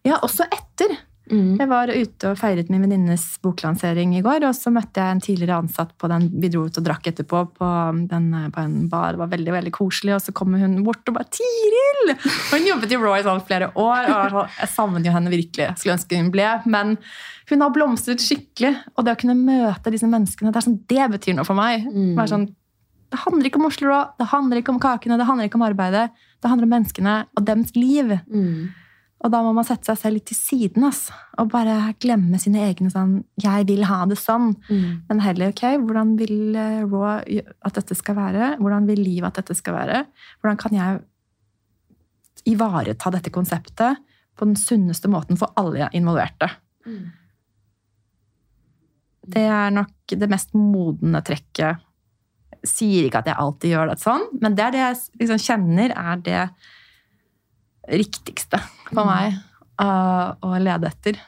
Speaker 2: Ja, også etter.
Speaker 1: Mm.
Speaker 2: Jeg var ute og feiret min venninnes boklansering i går, og så møtte jeg en tidligere ansatt på den. Vi dro ut og drakk etterpå på, den, på en bar. Det var veldig veldig koselig, og så kommer hun bort og bare 'Tiril!' Og hun jobbet i Roy sånn flere år, og jeg savner jo henne virkelig. Skulle ønske hun ble, men hun har blomstret skikkelig. Og det å kunne møte disse menneskene, det er sånn, det betyr noe for meg.
Speaker 1: Mm.
Speaker 2: Bare sånn, det handler ikke om Oslo Raw, det handler ikke om kakene, det handler ikke om arbeidet. Det handler om menneskene og deres liv.
Speaker 1: Mm.
Speaker 2: Og da må man sette seg selv litt til siden ass, og bare glemme sine egne sånn 'jeg vil ha det sånn'.
Speaker 1: Mm.
Speaker 2: Men heller ok, hvordan vil eh, Raw at dette skal være? Hvordan vil livet at dette skal være? Hvordan kan jeg ivareta dette konseptet på den sunneste måten for alle involverte?
Speaker 1: Mm.
Speaker 2: Det er nok det mest modne trekket. Jeg sier ikke at jeg alltid gjør det sånn, men det er det jeg liksom kjenner er det riktigste for meg uh, å lede etter.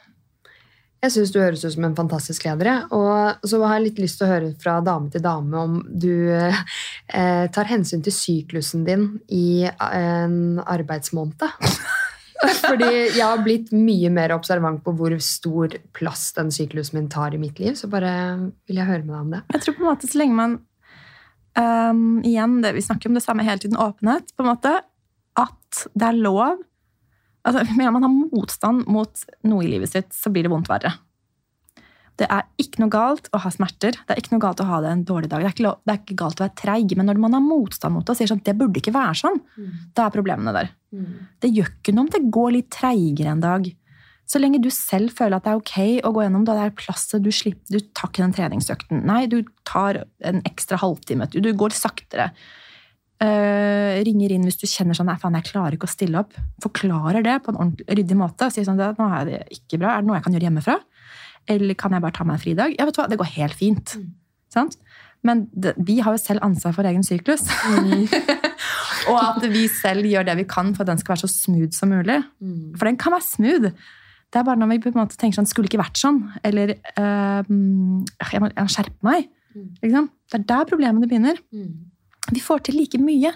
Speaker 1: Jeg syns du høres ut som en fantastisk leder. Og så har jeg litt lyst til å høre fra dame til dame om du eh, tar hensyn til syklusen din i en arbeidsmåned. Fordi jeg har blitt mye mer observant på hvor stor plass den syklusen min tar i mitt liv. Så bare vil jeg høre med deg om det.
Speaker 2: Jeg tror på en måte så lenge man um, Igjen, det, vi snakker om det samme hele tiden, åpenhet. på en måte, At det er lov altså, Når man har motstand mot noe i livet sitt, så blir det vondt verre. Det er ikke noe galt å ha smerter. Det er ikke noe galt å ha det en dårlig dag. Det er ikke, lov, det er ikke galt å være treig. Men når man har motstand mot det og sier sånn det burde ikke være sånn, da er problemene der. Det gjør ikke noe om det går litt treigere en dag. Så lenge du selv føler at det er ok å gå gjennom det, det er plasset du slipper, du tar ikke den treningsøkten. Nei, du tar en ekstra halvtime. Du, du går saktere. Eh, ringer inn hvis du kjenner sånn Nei, faen, jeg klarer ikke å stille opp. Forklarer det på en ordentlig, ryddig måte. Sier sånn Nå er det ikke bra. Er det noe jeg kan gjøre hjemmefra? Eller kan jeg bare ta meg en fridag? Ja, vet du hva, det går helt fint. Sant? Men det, vi har jo selv ansvar for egen syklus. og at vi selv gjør det vi kan for at den skal være så smooth som mulig. For den kan være smooth. Det er bare når vi på en måte tenker sånn, skulle ikke vært sånn. Eller uh, jeg, må, skjerpe meg. Liksom. Det er der problemene begynner. Vi får til like mye.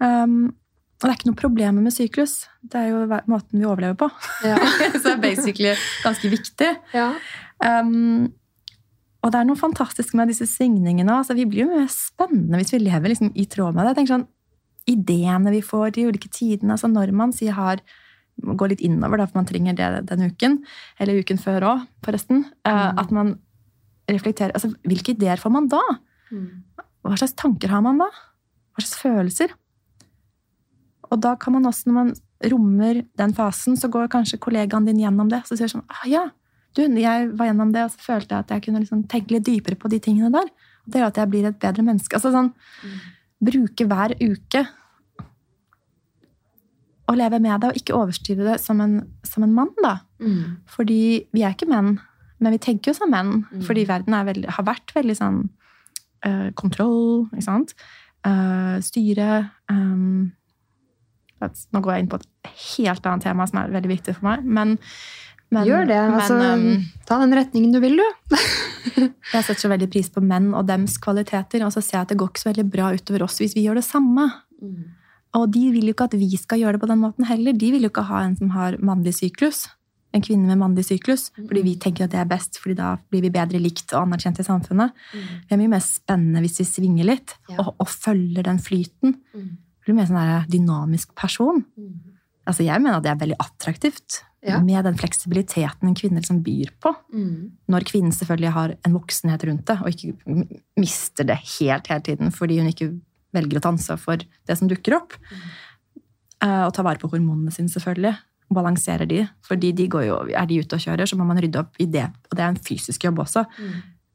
Speaker 2: Um, og det er ikke noe problem med syklus. Det er jo måten vi overlever på.
Speaker 1: Ja.
Speaker 2: Så det er basically ganske viktig.
Speaker 1: Ja.
Speaker 2: Um, og det er noe fantastisk med disse svingningene. Altså, vi blir jo mer spennende hvis vi lever liksom i tråd med det. Jeg tenker sånn, Ideene vi får de ulike tidene. altså Når man sier har går litt innover, da, for man trenger det den uken, eller uken før òg, forresten. eh, At man reflekterer altså, Hvilke ideer får man da? Hva slags tanker har man da? Hva slags følelser? Og da kan man også, når man rommer den fasen, så går kanskje kollegaen din gjennom det. Så sier sånn ah, ja, du, jeg var gjennom det, og så følte jeg at jeg kunne liksom tenke litt dypere på de tingene der. Og det gjør at jeg blir et bedre menneske. Altså sånn, Bruke hver uke å leve med det, og ikke overstyre det som en, som en mann, da.
Speaker 1: Mm.
Speaker 2: Fordi vi er ikke menn, men vi tenker jo som menn.
Speaker 1: Mm.
Speaker 2: Fordi verden er veldig, har vært veldig sånn eh, kontroll, ikke sant? Eh, styre um, Nå går jeg inn på et helt annet tema som er veldig viktig for meg. Men, men
Speaker 1: Gjør det.
Speaker 2: Men,
Speaker 1: Altså,
Speaker 2: um,
Speaker 1: ta den retningen du vil, du.
Speaker 2: jeg setter så veldig pris på menn og dems kvaliteter. Og så ser jeg at det går ikke så veldig bra utover oss hvis vi gjør det samme. Og de vil jo ikke at vi skal gjøre det på den måten heller. De vil jo ikke ha en som har mannlig syklus. En kvinne med mannlig syklus. Fordi vi tenker at det er best, fordi da blir vi bedre likt og anerkjent i samfunnet. Det er mye mer spennende hvis vi svinger litt og, og følger den flyten. Det blir mer sånn der dynamisk person. Altså Jeg mener at det er veldig attraktivt
Speaker 1: Ja.
Speaker 2: med den fleksibiliteten en kvinne liksom byr på. Når kvinnen selvfølgelig har en voksenhet rundt det, og ikke mister det helt hele tiden fordi hun ikke velger å ta ansvar for det som dukker opp. Eh, Og ta vare på hormonene sine, selvfølgelig. Balanserer de. Fordi de går jo, er de ute og kjører, så må man rydde opp i det. Og det er en fysisk jobb også.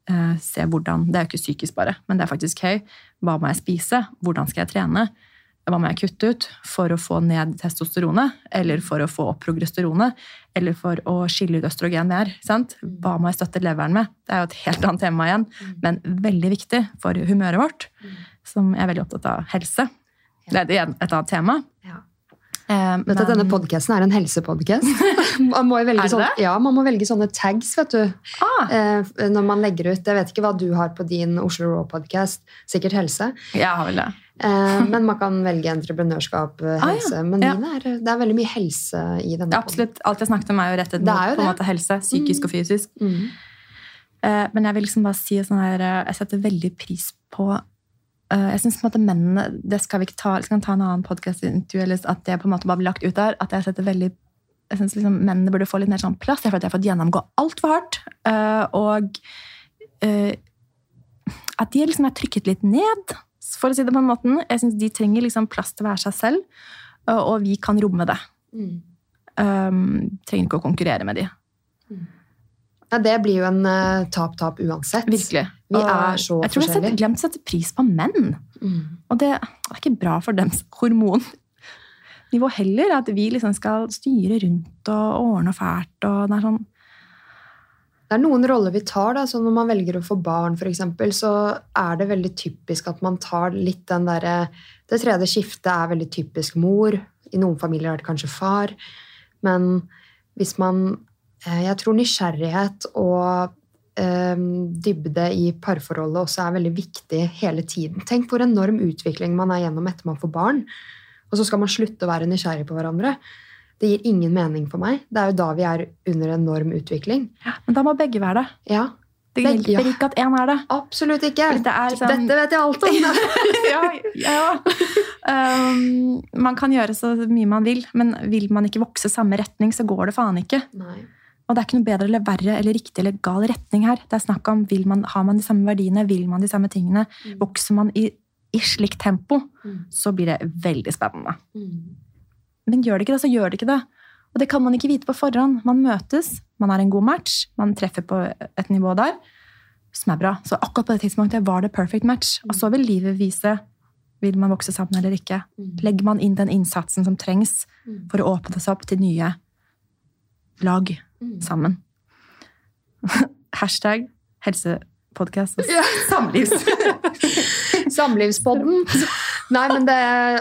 Speaker 2: Eh, Se hvordan, Det er jo ikke psykisk bare, men det er faktisk høy. Hva må jeg spise? Hvordan skal jeg trene? Hva må jeg kutte ut for å få ned testosteronet? Eller for å få opp progesteronet? Eller for å skille ut østrogen mer? Sant? Hva må jeg støtte leveren med? Det er jo et helt annet tema igjen, men veldig viktig for humøret vårt, som jeg er veldig opptatt av helse. Det er igjen et annet tema. Eh,
Speaker 1: Vet du at denne podcasten er en helsepodcast? man, må velge sånne, ja, man må velge sånne tags, vet du.
Speaker 2: ah,
Speaker 1: Eh, når man legger ut Jeg vet ikke hva du har på din Oslo Raw-podkast. Sikkert helse.
Speaker 2: jeg har vel det.
Speaker 1: Eh, men man kan velge entreprenørskap, helse.
Speaker 2: Ah, ja.
Speaker 1: Men
Speaker 2: Ja.
Speaker 1: er, det er veldig mye helse i denne.
Speaker 2: Absolutt. Alt jeg snakket om, er jo rettet mot
Speaker 1: jo
Speaker 2: på en måte helse. Psykisk og fysisk.
Speaker 1: Mm.
Speaker 2: Men jeg vil liksom bare si sånn her, jeg setter veldig pris på Jeg synes på en måte mennene Det skal vi ikke ta jeg skal ta en annen podcast eller at det på en måte bare blir lagt ut der. At jeg setter veldig jeg synes liksom Mennene burde få litt mer sånn plass. Jeg føler at jeg har fått gjennomgå altfor hardt. eh, Og eh, at de liksom er trykket litt ned, for å si det på en måte. Jeg synes De trenger liksom plass til å være seg selv, og vi kan romme det.
Speaker 1: Mm.
Speaker 2: Um, trenger ikke å konkurrere med de.
Speaker 1: Ja, det blir jo en eh, tap-tap uansett.
Speaker 2: Virkelig.
Speaker 1: Vi
Speaker 2: Og
Speaker 1: er så
Speaker 2: jeg tror jeg
Speaker 1: forskjellige.
Speaker 2: har glemt å sette pris på menn.
Speaker 1: Mm.
Speaker 2: Og det er ikke bra for dems hormonnivå heller. At vi liksom skal styre rundt og ordne fælt. og det er sånn,
Speaker 1: Det er noen roller vi tar. Da. Så når man velger å få barn, eksempel, så er det veldig typisk at man tar litt den derre Det tredje skiftet er veldig typisk mor. I noen familier er det kanskje far. Men hvis man eh, Jeg tror nysgjerrighet og dybde i parforholdet også er veldig viktig hele tiden. Tenk hvor enorm utvikling man er gjennom etter man får barn. Og så skal man slutte å være nysgjerrig på hverandre. Det gir ingen mening for meg. Det er jo da vi er under enorm utvikling.
Speaker 2: Men da må begge være det.
Speaker 1: Ja,
Speaker 2: Det hjelper
Speaker 1: ja.
Speaker 2: ikke at én er det.
Speaker 1: absolutt ikke.
Speaker 2: Det sånn-
Speaker 1: Dette vet jeg alt om.
Speaker 2: ja, ja. Um, man kan gjøre så mye man vil, men vil man ikke vokse samme retning, så går det faen ikke.
Speaker 1: Nei.
Speaker 2: Og det er ikke noe bedre eller verre eller riktig eller gal retning her. Det er snakk om vil man, Har man de samme verdiene, vil man de samme tingene? Vokser man i, i slikt tempo,
Speaker 1: Mm.
Speaker 2: så blir det veldig spennende.
Speaker 1: Mm.
Speaker 2: Men gjør det ikke det, så gjør det ikke det. Og det kan man ikke vite på forhånd. Man møtes, man er en god match, man treffer på et nivå der som er bra. Så akkurat på det tidspunktet var det perfect match. Og så vil livet vise Vil man vokse sammen eller ikke?
Speaker 1: Mm.
Speaker 2: Legger man inn den innsatsen som trengs
Speaker 1: Mm.
Speaker 2: for å åpne seg opp til nye lag
Speaker 1: Mm.
Speaker 2: sammen? Hashtag helsepodkast og
Speaker 1: Ja.
Speaker 2: samlivs...
Speaker 1: Samlivspodden. Nei, men det,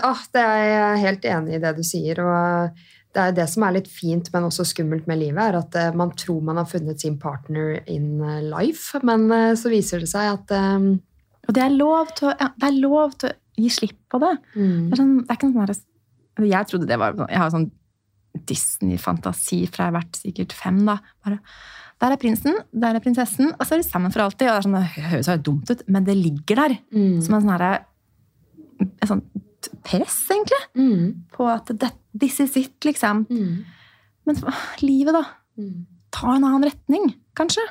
Speaker 1: åh, det er jeg helt enig i det du sier. Og det er det som er litt fint, men også skummelt med livet, er at eh, man tror man har funnet sin partner in eh, life, men eh, så viser det seg at um...
Speaker 2: Og det er å, det er lov til å gi slipp på det.
Speaker 1: mm,
Speaker 2: Det er, sånn, det er ikke sånn Jeg trodde det var Jeg har sånn Disney-fantasi fra jeg har vært sikkert fem. da. Bare, der er prinsen, der er prinsessen, og så er de sammen for alltid. Og det, er sånn, det høres jo dumt ut, men det ligger der
Speaker 1: mm,
Speaker 2: som en sånn herre- et sånt press, egentlig,
Speaker 1: mm,
Speaker 2: på at det, this is it, liksom.
Speaker 1: mm,
Speaker 2: Men livet, da.
Speaker 1: mm.
Speaker 2: Ta en annen retning, kanskje.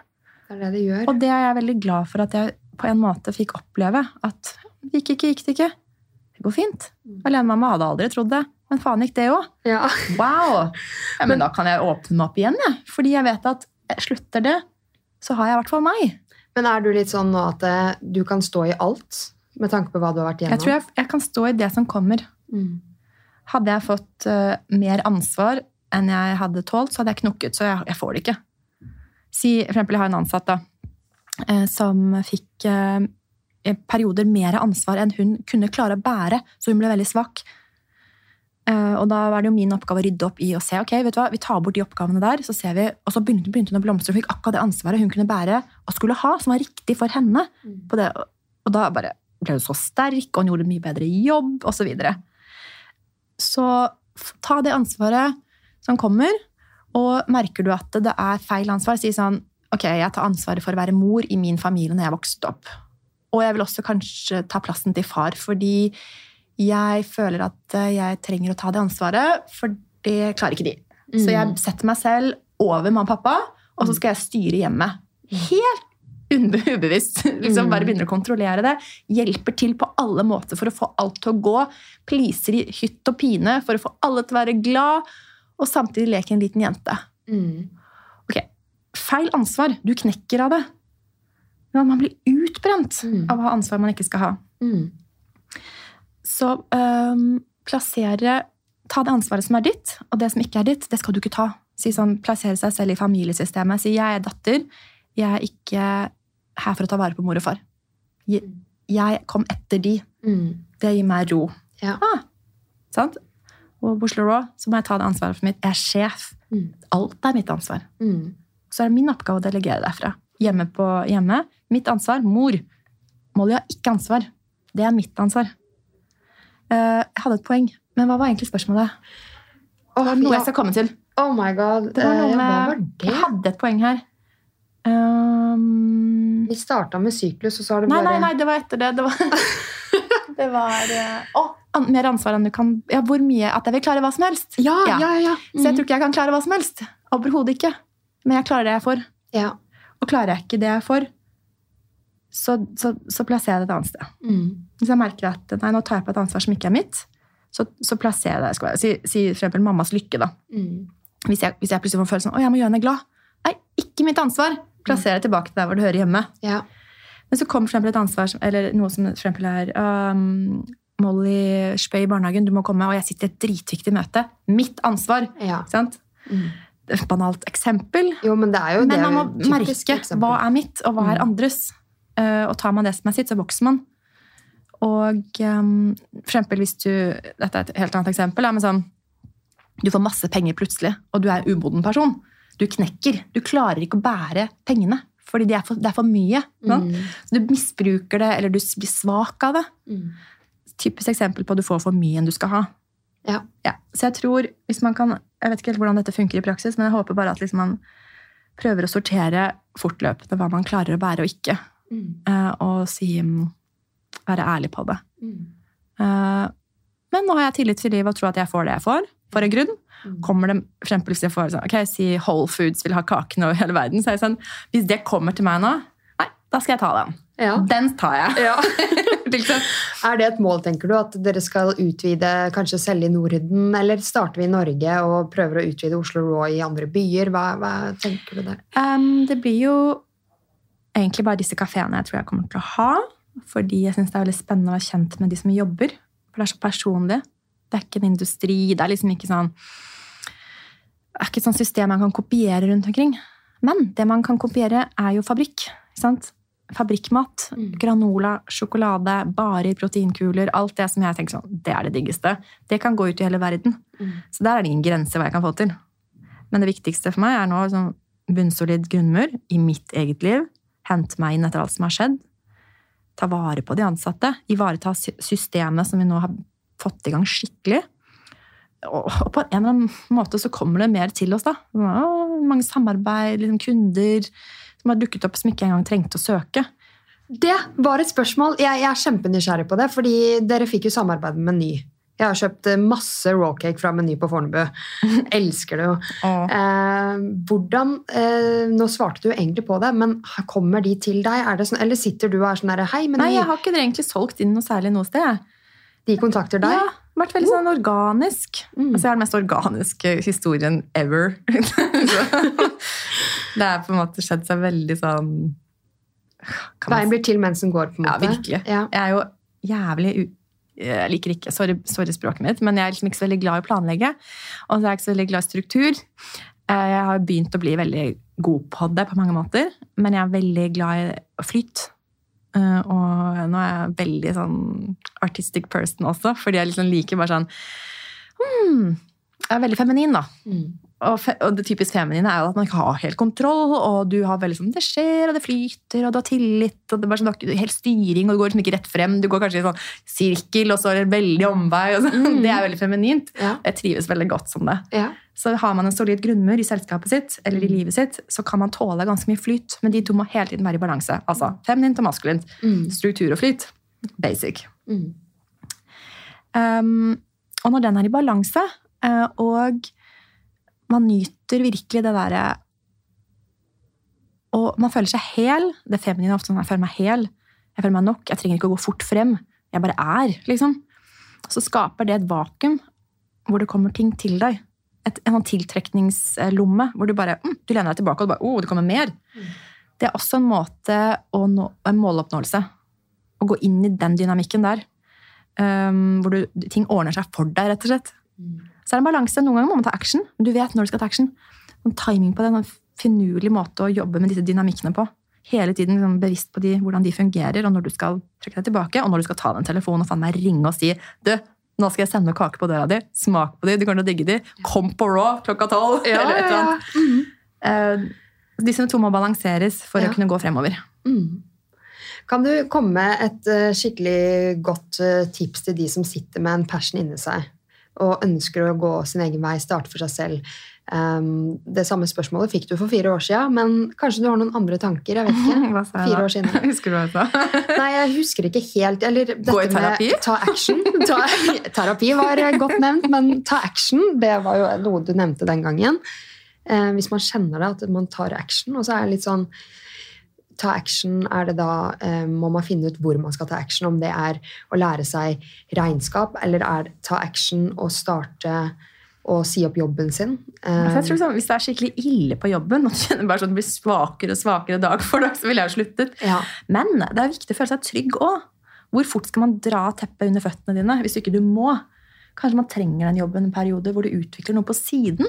Speaker 1: Det er det det gjør.
Speaker 2: Og det er jeg veldig glad for at jeg på en måte fikk oppleve. At gikk ikke, gikk det ikke. Det går fint. Alenemamma hadde aldri trodd det. Men faen gikk det òg.
Speaker 1: Ja.
Speaker 2: Wow! Ja, men, da kan jeg åpne meg opp igjen, jeg. Fordi jeg vet at slutter det, så har jeg i hvert fall meg.
Speaker 1: Men er du litt sånn nå at eh, du kan stå i alt, med tanke på hva du har vært igjennom?
Speaker 2: Jeg tror jeg, jeg kan stå i det som kommer.
Speaker 1: Mm.
Speaker 2: Hadde jeg fått uh, mer ansvar enn jeg hadde tålt, så hadde jeg knukket. Så jeg, jeg får det ikke. Si, for eksempel, jeg har en ansatt da, uh, som fikk uh, perioder mer ansvar enn hun kunne klare å bære, så hun ble veldig svak. Eh, og da var det jo min oppgave å rydde opp i og se ok, vet du hva, vi tar bort de oppgavene der. så ser vi, Og så begynte, begynte hun å blomstre og fikk akkurat det ansvaret hun kunne bære og skulle ha, som var riktig for henne.
Speaker 1: Mm.
Speaker 2: På det. Og da bare ble hun så sterk, og hun gjorde en mye bedre jobb, osv. Så, videre. så ta det ansvaret som kommer, og merker du at det er feil ansvar, si sånn Ok, jeg tar ansvaret for å være mor i min familie når jeg vokste opp. Og jeg vil også kanskje ta plassen til far, fordi jeg føler at eh, jeg trenger å ta det ansvaret, for det klarer ikke de. Så
Speaker 1: Mm.
Speaker 2: jeg setter meg selv over mamma og pappa, og så skal jeg styre hjemmet. Helt ubevisst. Liksom
Speaker 1: Mm.
Speaker 2: Bare begynner å kontrollere det. Hjelper til på alle måter for å få alt til å gå. Pleaser i hytt og pine for å få alle til å være glad, og samtidig leker en liten jente.
Speaker 1: Mm.
Speaker 2: Ok, Feil ansvar. Du knekker av det. Men man blir utbrent
Speaker 1: Mm.
Speaker 2: av å ha ansvar man ikke skal ha.
Speaker 1: Mm.
Speaker 2: Så øh, plassere Ta det ansvaret som er ditt, og det som ikke er ditt, det skal du ikke ta. Si sånn, Plassere seg selv i familiesystemet. Si 'jeg er datter', jeg er ikke her for å ta vare på mor og far. Jeg, jeg kom etter de.
Speaker 1: Mm.
Speaker 2: Det gir meg ro.
Speaker 1: Ja.
Speaker 2: Ah, sant? Og Oslo Raw så må jeg ta det ansvaret for mitt. Jeg er sjef.
Speaker 1: Mm.
Speaker 2: Alt er mitt ansvar.
Speaker 1: Mm.
Speaker 2: Så er det min oppgave å delegere derfra. Hjemme på hjemme. Mitt ansvar. Mor. Molly har ikke ansvar. Det er mitt ansvar. Eh, jeg hadde et poeng, men hva var egentlig spørsmålet? Det var noe jeg skal komme til.
Speaker 1: Oh my god.
Speaker 2: Det var
Speaker 1: Eh,
Speaker 2: noe med,
Speaker 1: hva var
Speaker 2: Jeg hadde et poeng her. Um,
Speaker 1: Vi starta med syklus, og så har det bare
Speaker 2: nei, nei, det var etter det. Det var, det var oh, an, mer ansvar enn du kan Ja, hvor mye At jeg vil klare hva som helst.
Speaker 1: Ja, ja,
Speaker 2: Ja.
Speaker 1: ja.
Speaker 2: Så jeg tror ikke jeg kan klare hva som helst. Overhodet ikke. Men jeg klarer det jeg får.
Speaker 1: ja.
Speaker 2: Og klarer jeg ikke det jeg får, så, så, så plasserer jeg det et annet sted.
Speaker 1: Mm.
Speaker 2: Hvis jeg merker at nei, nå tar jeg på et ansvar som ikke er mitt, så, så plasserer jeg det. Skal jeg, Si, si for eksempel mammas lykke. da.
Speaker 1: Mm.
Speaker 2: Hvis jeg, hvis jeg plutselig får følelsen å, jeg må gjøre henne glad. Nei, ikke mitt ansvar. Plasserer det tilbake til der hvor det hører hjemme.
Speaker 1: Ja.
Speaker 2: Men så kommer for eksempel et ansvar, som- eller noe som for eksempel er um, Molly spøy i barnehagen, du må komme, og jeg sitter i et dritviktig møte. Mitt ansvar.
Speaker 1: ja. Mm.
Speaker 2: Banalt eksempel.
Speaker 1: Jo, men det er jo
Speaker 2: Men man må merke
Speaker 1: eksempel.
Speaker 2: hva er mitt, og hva er
Speaker 1: Mm.
Speaker 2: andres. Eh, og tar man det som er sitt, så vokser man. Og um, for eksempel hvis du Dette er et helt annet eksempel. Men sånn, du får masse penger plutselig, og du er en umoden person. Du knekker. Du klarer ikke å bære pengene. Fordi det er for, det er for mye.
Speaker 1: Mm.
Speaker 2: Så du misbruker det, eller du blir svak av det.
Speaker 1: Mm.
Speaker 2: Typisk eksempel på at du får for mye enn du skal ha.
Speaker 1: Ja.
Speaker 2: Så jeg tror, hvis man kan, jeg vet ikke helt hvordan dette funker i praksis, men jeg håper bare at liksom man prøver å sortere fortløpende hva man klarer å bære og ikke.
Speaker 1: Mm.
Speaker 2: eh, Og si, mm, være ærlig på det.
Speaker 1: Mm.
Speaker 2: Eh, Men nå har jeg tillit til livet og tror at jeg får det jeg får, for en grunn.
Speaker 1: Mm.
Speaker 2: Kommer det for eksempel hvis jeg får sånn, ok, si Whole Foods vil ha kakene over hele verden, så er jeg sånn, hvis det kommer til meg nå, nei, da skal jeg ta den.
Speaker 1: Ja.
Speaker 2: Den tar jeg.
Speaker 1: ja. Er det et mål, tenker du, at dere skal utvide, kanskje selge i Norden, eller starter vi i Norge og prøver å utvide Oslo Raw i andre byer? Hva, hva tenker du der?
Speaker 2: Um, det blir jo egentlig bare disse kafeene jeg tror jeg kommer til å ha. Fordi jeg syns det er veldig spennende å være kjent med de som jobber. For det er så personlig. Det er ikke en industri. Det er liksom ikke sånn Det er ikke et sånt system man kan kopiere rundt omkring. Men det man kan kopiere, er jo fabrikk. sant? Fabrikkmat.
Speaker 1: Mm.
Speaker 2: Granola, sjokolade, barer, proteinkuler. Alt det som jeg tenker sånn, det er det diggeste. Det kan gå ut i hele verden.
Speaker 1: Mm.
Speaker 2: Så der er det ingen grense hva jeg kan få til. Men det viktigste for meg er nå sånn bunnsolid grunnmur i mitt eget liv. Hente meg inn etter alt som har skjedd. Ta vare på de ansatte. Ivareta sy- systemet som vi nå har fått i gang skikkelig. Og på en eller annen måte så kommer det mer til oss, da. Mange samarbeid, liksom kunder som har dukket opp som ikke engang trengte å søke.
Speaker 1: Det var et spørsmål. Jeg, jeg er kjempenysgjerrig på det, fordi dere fikk jo samarbeid med Meny. Jeg har kjøpt masse raw cake fra Meny på Fornebu. Elsker det jo. Eh, hvordan eh, Nå svarte du egentlig på det, men kommer de til deg? Det sånn, eller sitter du og er sånn der Hei, Meny.
Speaker 2: Nei, jeg har ikke egentlig solgt inn noe særlig noe sted.
Speaker 1: De kontakter deg?
Speaker 2: Ja, vært veldig sånn organisk.
Speaker 1: Mm.
Speaker 2: Altså, jeg har den mest organiske historien ever. Det er på en måte skjedd seg veldig sånn
Speaker 1: Veien blir til mens den går, på en måte.
Speaker 2: Ja, virkelig.
Speaker 1: Ja.
Speaker 2: Jeg er jo jævlig. Jeg liker ikke, sorry, sorry språket mitt, men jeg er liksom ikke så veldig glad i å planlegge. Og så er jeg ikke så veldig glad i struktur. Eh, Jeg har begynt å bli veldig god på det på mange måter, men jeg er veldig glad i flyt. Eh, Og nå er jeg veldig sånn artistic person også, fordi jeg liksom liker bare sånn hmm, Jeg er veldig feminin, da.
Speaker 1: Mm.
Speaker 2: Og, og det typisk feminine er jo at man ikke har helt kontroll, og du har veldig sånn, det skjer, og det flyter, og du har tillit, og det er bare sånn, du har helt styring, og du går liksom ikke rett frem, du går kanskje i sånn sirkel, og så er det veldig omvei.
Speaker 1: Mm.
Speaker 2: det er veldig feminint.
Speaker 1: Ja.
Speaker 2: Jeg trives veldig godt som det.
Speaker 1: Ja.
Speaker 2: Så har man en solid grunnmur i selskapet sitt, eller i
Speaker 1: Mm.
Speaker 2: livet sitt, så kan man tåle ganske mye flyt, men de to må hele tiden være i balanse. Altså feminint og maskulint.
Speaker 1: Mm.
Speaker 2: Struktur og flyt. Basic.
Speaker 1: Mm.
Speaker 2: Um, og når den er i balanse, eh, og man nyter virkelig det derre Og man føler seg hel. Det feminine er ofte sånn jeg føler meg hel. Jeg føler meg nok. Jeg trenger ikke å gå fort frem. Jeg bare er, liksom. Så skaper det et vakuum hvor det kommer ting til deg. Et, en sånn tiltrekningslomme hvor du bare mm, du lener deg tilbake og du bare, oh, det kommer mer. Det er også en måte å nå en måloppnåelse. Å gå inn i den dynamikken der. Um, hvor du, ting ordner seg for deg, rett og slett.
Speaker 1: Mm.
Speaker 2: Så er det en balanse. Noen ganger må man ta action. men Du vet når du skal ta action. Sånn timing på det, en finurlig måte å jobbe med disse dynamikkene på. Hele tiden liksom, bevisst på de, hvordan de fungerer, og når du skal trekke deg tilbake, og når du skal ta den telefonen og faen meg ringe og si du, nå skal jeg sende kake på døra di. Smak på de, du kommer til å digge de. Kom på Raw klokka tolv! eller et eller annet. Eh, disse to må balanseres for
Speaker 1: Ja.
Speaker 2: å kunne gå fremover.
Speaker 1: Mm. Kan du komme med et eh, skikkelig godt eh, tips til de som sitter med en passion inni seg og ønsker å gå sin egen vei, starte for seg selv? Um, det samme spørsmålet fikk du for fire år siden, men kanskje du har noen andre tanker? jeg vet ikke.
Speaker 2: Hva sa jeg
Speaker 1: Fire
Speaker 2: da?
Speaker 1: år siden.
Speaker 2: Husker du hva jeg sa?
Speaker 1: Nei, jeg husker ikke helt. Eller dette
Speaker 2: Gå i terapi?
Speaker 1: Med ta action. Ta, terapi var godt nevnt, men ta action, det var jo noe du nevnte den gangen. Uh, hvis man kjenner det, at man tar action. Og så er det litt sånn Ta action, er det da eh, må man finne ut hvor man skal ta action. Om det er å lære seg regnskap, eller er ta action og starte å si opp jobben sin.
Speaker 2: Altså, jeg
Speaker 1: Eh,
Speaker 2: tror sånn, Hvis det er skikkelig ille på jobben, og du kjenner bare sånn at det blir svakere og svakere dag for dag, så ville jeg ha sluttet.
Speaker 1: ja.
Speaker 2: Men det er viktig å føle seg trygg òg. Hvor fort skal man dra teppet under føttene dine hvis ikke du må? Kanskje man trenger den jobben en periode hvor du utvikler noe på siden?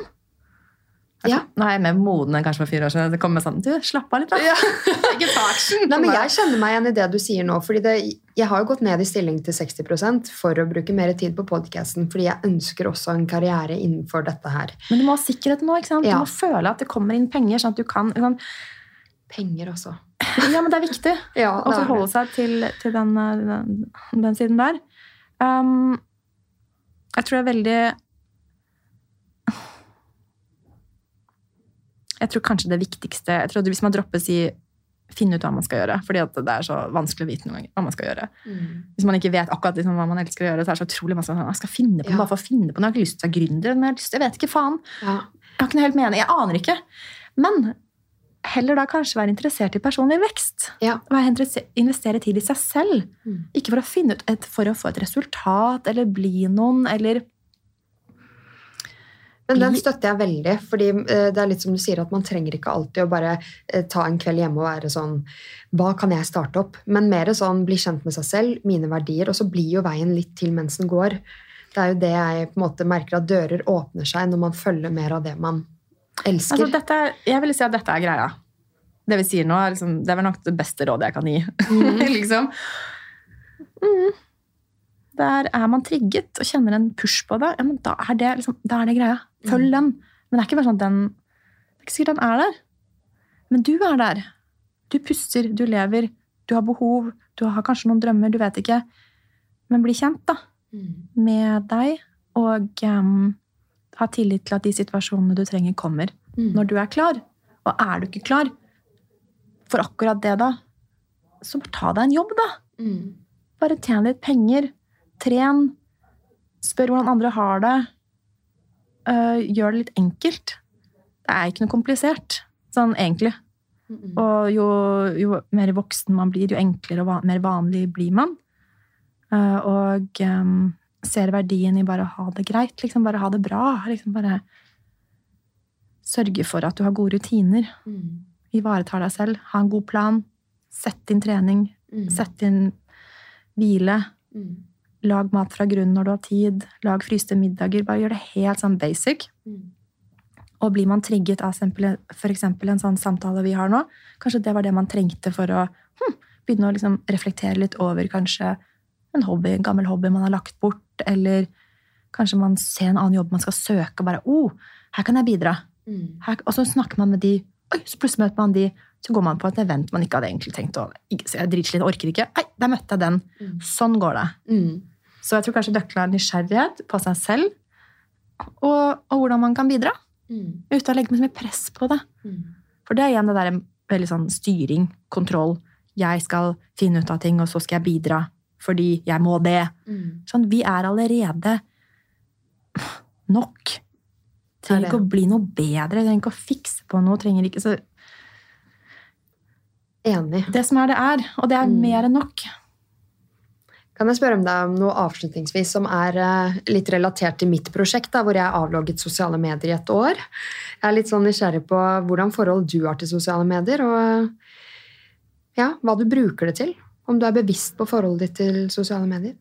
Speaker 1: Ja.
Speaker 2: Nå er jeg mer moden enn kanskje for fire år siden. Det kommer sånn, du, Slapp av litt, da. ikke ta.
Speaker 1: Nei, men Jeg kjenner meg igjen i det du sier nå. fordi det, Jeg har jo gått ned i stilling til 60% for å bruke mer tid på podkasten, fordi jeg ønsker også en karriere innenfor dette her.
Speaker 2: Men du må ha sikkerhet nå. ikke sant?
Speaker 1: Ja.
Speaker 2: Du må føle at det kommer inn penger. sånn at du kan... Sånn,
Speaker 1: Penger også.
Speaker 2: ja, men det er viktig
Speaker 1: Ja,
Speaker 2: å
Speaker 1: det er
Speaker 2: forholde seg til, til den, eh, den, den siden der. Um, jeg tror det er veldig Jeg tror kanskje det viktigste jeg tror Hvis man dropper å si finne ut hva man skal gjøre, fordi det er så vanskelig å vite noen ganger hva man skal gjøre.
Speaker 1: Mm.
Speaker 2: Hvis man ikke vet akkurat liksom, hva man elsker å gjøre, så er det så utrolig masse sånn, jeg skal finne på
Speaker 1: Ja.
Speaker 2: bare for å finne på noe. Jeg har ikke lyst til å være gründer, men jeg, har lyst, jeg vet ikke faen.
Speaker 1: Ja.
Speaker 2: Jeg har ikke noe helt mening. Jeg aner ikke. Men heller da kanskje være interessert i personlig vekst.
Speaker 1: Ja.
Speaker 2: Investere tid i seg selv.
Speaker 1: Mm.
Speaker 2: Ikke for å finne ut et, for å få et resultat eller bli noen eller
Speaker 1: Men den støtter jeg veldig, fordi eh, det er litt som du sier at man trenger ikke alltid å bare eh, ta en kveld hjemme og være sånn Hva kan jeg starte opp? Men mer sånn bli kjent med seg selv, mine verdier, og så blir jo veien litt til mens den går. Det er jo det jeg på en måte merker at dører åpner seg når man følger mer av det man elsker.
Speaker 2: Altså, dette, jeg vil si at dette er greia. Det vi sier nå, er, liksom, det er vel nok det beste rådet jeg kan gi. liksom. Mm. Der er man trigget og kjenner en push på det, ja, men da er det, liksom, da er det greia. Følg den. Men det er ikke bare sånn at den Det er ikke sikkert den er der. Men du er der. Du puster, du lever, du har behov, du har kanskje noen drømmer, du vet ikke. Men bli kjent, da
Speaker 1: Mm.
Speaker 2: med deg, og um, ha tillit til at de situasjonene du trenger, kommer
Speaker 1: Mm.
Speaker 2: når du er klar. Og er du ikke klar for akkurat det, da, så ta deg en jobb, da.
Speaker 1: Mm.
Speaker 2: Bare tjen litt penger. Tren. Spør hvordan andre har det. Øh, gjør det litt enkelt. Det er ikke noe komplisert, sånn egentlig. Og jo, jo mer voksen man blir, jo enklere og van, mer vanlig blir man. Uh, og um, ser verdien i bare å ha det greit. Liksom bare ha det bra. Liksom bare sørge for at du har gode rutiner.
Speaker 1: Mm.
Speaker 2: Ivaretar deg selv. Ha en god plan. Sett inn trening.
Speaker 1: Mm.
Speaker 2: Sett inn hvile.
Speaker 1: Mm.
Speaker 2: Lag mat fra grunnen når du har tid. Lag fryste middager. Bare gjør det helt sånn basic.
Speaker 1: Mm.
Speaker 2: Og blir man trigget av f.eks. en sånn samtale vi har nå, kanskje det var det man trengte for å hm, begynne å liksom reflektere litt over kanskje en hobby, en gammel hobby man har lagt bort, eller kanskje man ser en annen jobb man skal søke, og bare oh, her kan jeg bidra.
Speaker 1: Mm.
Speaker 2: Her, og så snakker man med de, oi, så plutselig møter man de, så går man på et event man ikke hadde egentlig tenkt å så Jeg dritsliten, orker ikke. Nei, der møtte jeg den.
Speaker 1: Mm.
Speaker 2: Sånn går det.
Speaker 1: Mm.
Speaker 2: Så jeg tror kanskje nøkkelen er nysgjerrighet på seg selv, og, og hvordan man kan bidra.
Speaker 1: Mm.
Speaker 2: Uten å legge så mye press på det.
Speaker 1: Mm.
Speaker 2: For det er igjen det der veldig sånn styring, kontroll. Jeg skal finne ut av ting, og så skal jeg bidra fordi jeg må det.
Speaker 1: Mm.
Speaker 2: Sånn, vi er allerede nok. Trenger ikke å bli noe bedre, trenger ikke å fikse på noe. trenger ikke så
Speaker 1: Enig.
Speaker 2: Det som er, det er. Og det er
Speaker 1: Mm.
Speaker 2: mer enn nok.
Speaker 1: Kan jeg spørre om deg om noe avslutningsvis som er eh, litt relatert til mitt prosjekt, da, hvor jeg har avlogget sosiale medier i et år? Jeg er litt sånn nysgjerrig på hvordan forhold du har til sosiale medier, og ja, hva du bruker det til. Om du er bevisst på forholdet ditt til sosiale medier.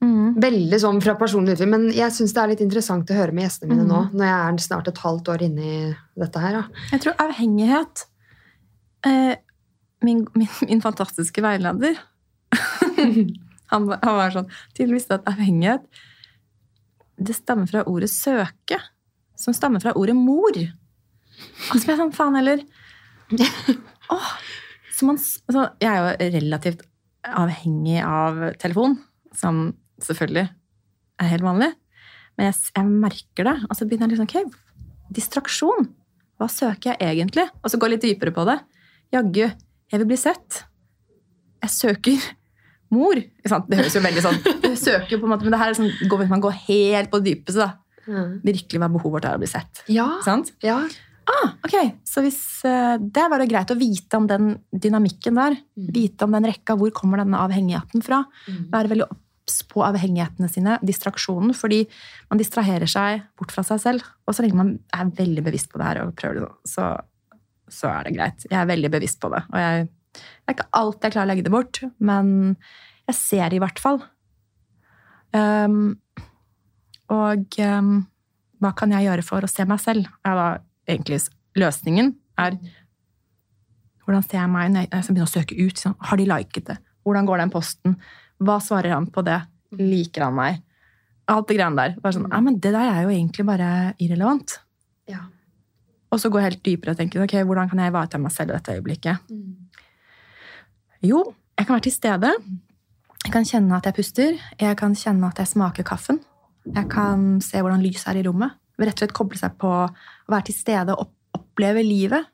Speaker 2: Mm.
Speaker 1: Veldig sånn fra personlig utvikling, men jeg syns det er litt interessant å høre med gjestene mine
Speaker 2: mm.
Speaker 1: nå, når jeg er snart et halvt år inne i dette her. Da.
Speaker 2: Jeg tror avhengighet eh, min, min, min fantastiske veileder han, var- han var sånn Tydeligvis at avhengighet Det stammer fra ordet 'søke', som stammer fra ordet 'mor'. Og så ble jeg sånn Faen heller. Åh, så man, altså, jeg er jo relativt avhengig av telefon, som selvfølgelig er helt vanlig. Men jeg, jeg merker det. Og så begynner jeg liksom Ok, distraksjon. Hva søker jeg egentlig? Og så går jeg litt dypere på det. Jaggu, jeg vil bli sett. Jeg søker mor. Det høres jo veldig sånn søker på en måte, Men det her er sånn, går- man går helt på det dypeste. da. Virkelig hva behovet vårt er å bli sett.
Speaker 1: Ja.
Speaker 2: Sant?
Speaker 1: ja.
Speaker 2: Ah, ok, Så hvis, uh, det var det greit å vite om den dynamikken der.
Speaker 1: Mm.
Speaker 2: Vite om den rekka. Hvor kommer denne avhengigheten fra?
Speaker 1: Mm.
Speaker 2: Være veldig obs på avhengighetene sine, distraksjonen, fordi man distraherer seg bort fra seg selv. Og så lenge man er veldig bevisst på det her, og prøver det, så, så er det greit. Jeg er veldig bevisst på det. Og jeg, det er ikke alt jeg klarer å legge det bort, men jeg ser det i hvert fall. Um, og um, hva kan jeg gjøre for å se meg selv? Er da egentlig løsningen er hvordan ser jeg meg når jeg når jeg skal begynne å søke ut? Sånn, har de liket det? Hvordan går den posten? Hva svarer han på det? Liker han meg? Alt det greiene der. Bare sånn, ja, men det der er jo egentlig bare irrelevant.
Speaker 1: ja.
Speaker 2: Og så gå helt dypere og tenke ok, hvordan kan jeg ivareta meg selv i dette øyeblikket?
Speaker 1: Mm.
Speaker 2: Jo, jeg kan være til stede. Jeg kan kjenne at jeg puster. Jeg kan kjenne at jeg smaker kaffen. Jeg kan se hvordan lyset er i rommet. Rett og slett koble seg på å være til stede og oppleve livet.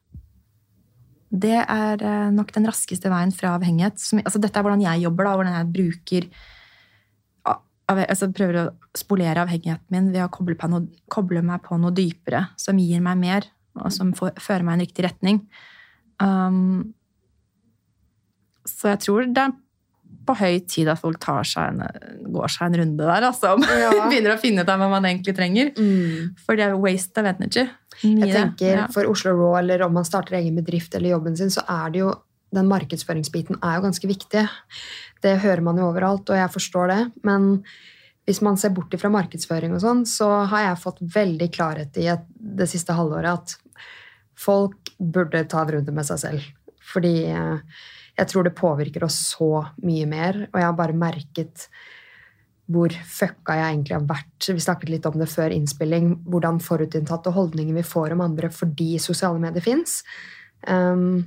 Speaker 2: Det er eh, nok den raskeste veien fra avhengighet. Altså dette er hvordan jeg jobber, da, hvordan jeg bruker altså prøver å spolere avhengigheten min ved å koble, noe, koble meg på noe dypere, som gir meg mer, og som får, fører meg i en riktig retning. Um, så jeg tror det er på høy tid at folk tar seg en, går seg en runde der, altså.
Speaker 1: Ja.
Speaker 2: Begynner å finne ut hva man egentlig trenger.
Speaker 1: Mm.
Speaker 2: For det er waste of energy.
Speaker 1: Jeg tenker
Speaker 2: ja.
Speaker 1: For Oslo Raw, eller om man starter egen bedrift eller jobben sin, så er det jo den markedsføringsbiten er jo ganske viktig. Det hører man jo overalt, og jeg forstår det. Men hvis man ser bort fra markedsføring og sånn, så har jeg fått veldig klarhet i et, det siste halvåret at folk burde ta en runde med seg selv. Fordi eh, jeg tror det påvirker oss så mye mer, og jeg har bare merket hvor fucka jeg egentlig har vært. Vi snakket litt om det før innspilling. Hvordan forutinntatte holdninger vi får om andre fordi sosiale medier fins. Um,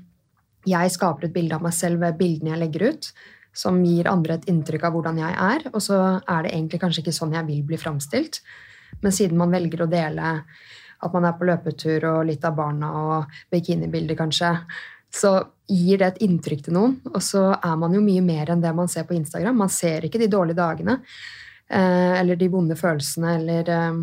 Speaker 1: jeg skaper et bilde av meg selv ved bildene jeg legger ut, som gir andre et inntrykk av hvordan jeg er, og så er det egentlig kanskje ikke sånn jeg vil bli framstilt. Men siden man velger å dele at man er på løpetur og litt av barna og bikinibilder, kanskje, så gir det et inntrykk til noen. Og så er man jo mye mer enn det man ser på Instagram. Man ser ikke de dårlige dagene eh, eller de vonde følelsene eller eh,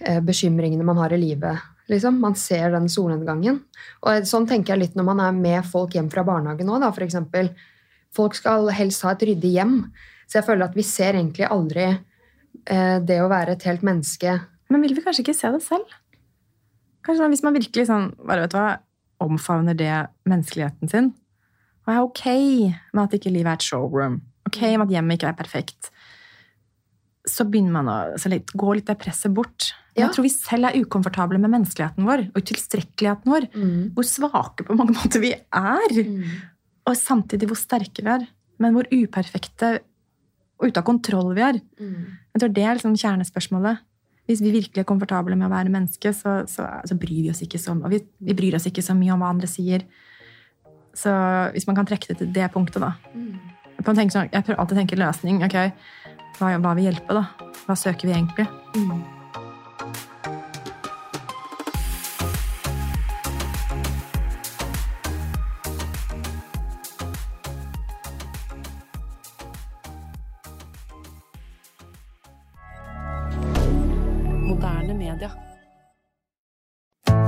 Speaker 1: eh, bekymringene man har i livet. Liksom. Man ser den solnedgangen. Og sånn tenker jeg litt når man er med folk hjem fra barnehagen òg, f.eks. Folk skal helst ha et ryddig hjem. Så jeg føler at vi ser egentlig aldri det å være et helt menneske
Speaker 2: Men vil vi kanskje ikke se det selv? Kanskje Hvis man virkelig sånn, bare vet hva, omfavner det menneskeligheten sin, og er ok med at ikke livet er et showroom, ok med at hjemmet ikke er perfekt, så begynner man å så litt, gå litt det presset bort.
Speaker 1: Ja.
Speaker 2: Jeg tror vi selv er ukomfortable med menneskeligheten vår og utilstrekkeligheten vår. Hvor svake på mange måter vi er. Og samtidig hvor sterke vi er. Men hvor uperfekte og ute av kontroll vi er. Jeg tror det er liksom kjernespørsmålet. Hvis vi virkelig er komfortable med å være menneske, så, så, så bryr vi oss ikke så og vi, vi bryr oss ikke så mye om hva andre sier. Så hvis man kan trekke det til det punktet, da. Jeg, tenke sånn, jeg prøver alltid å tenke løsning. ok, hva, hva vil hjelpe, da? Hva søker vi egentlig?
Speaker 4: Moderne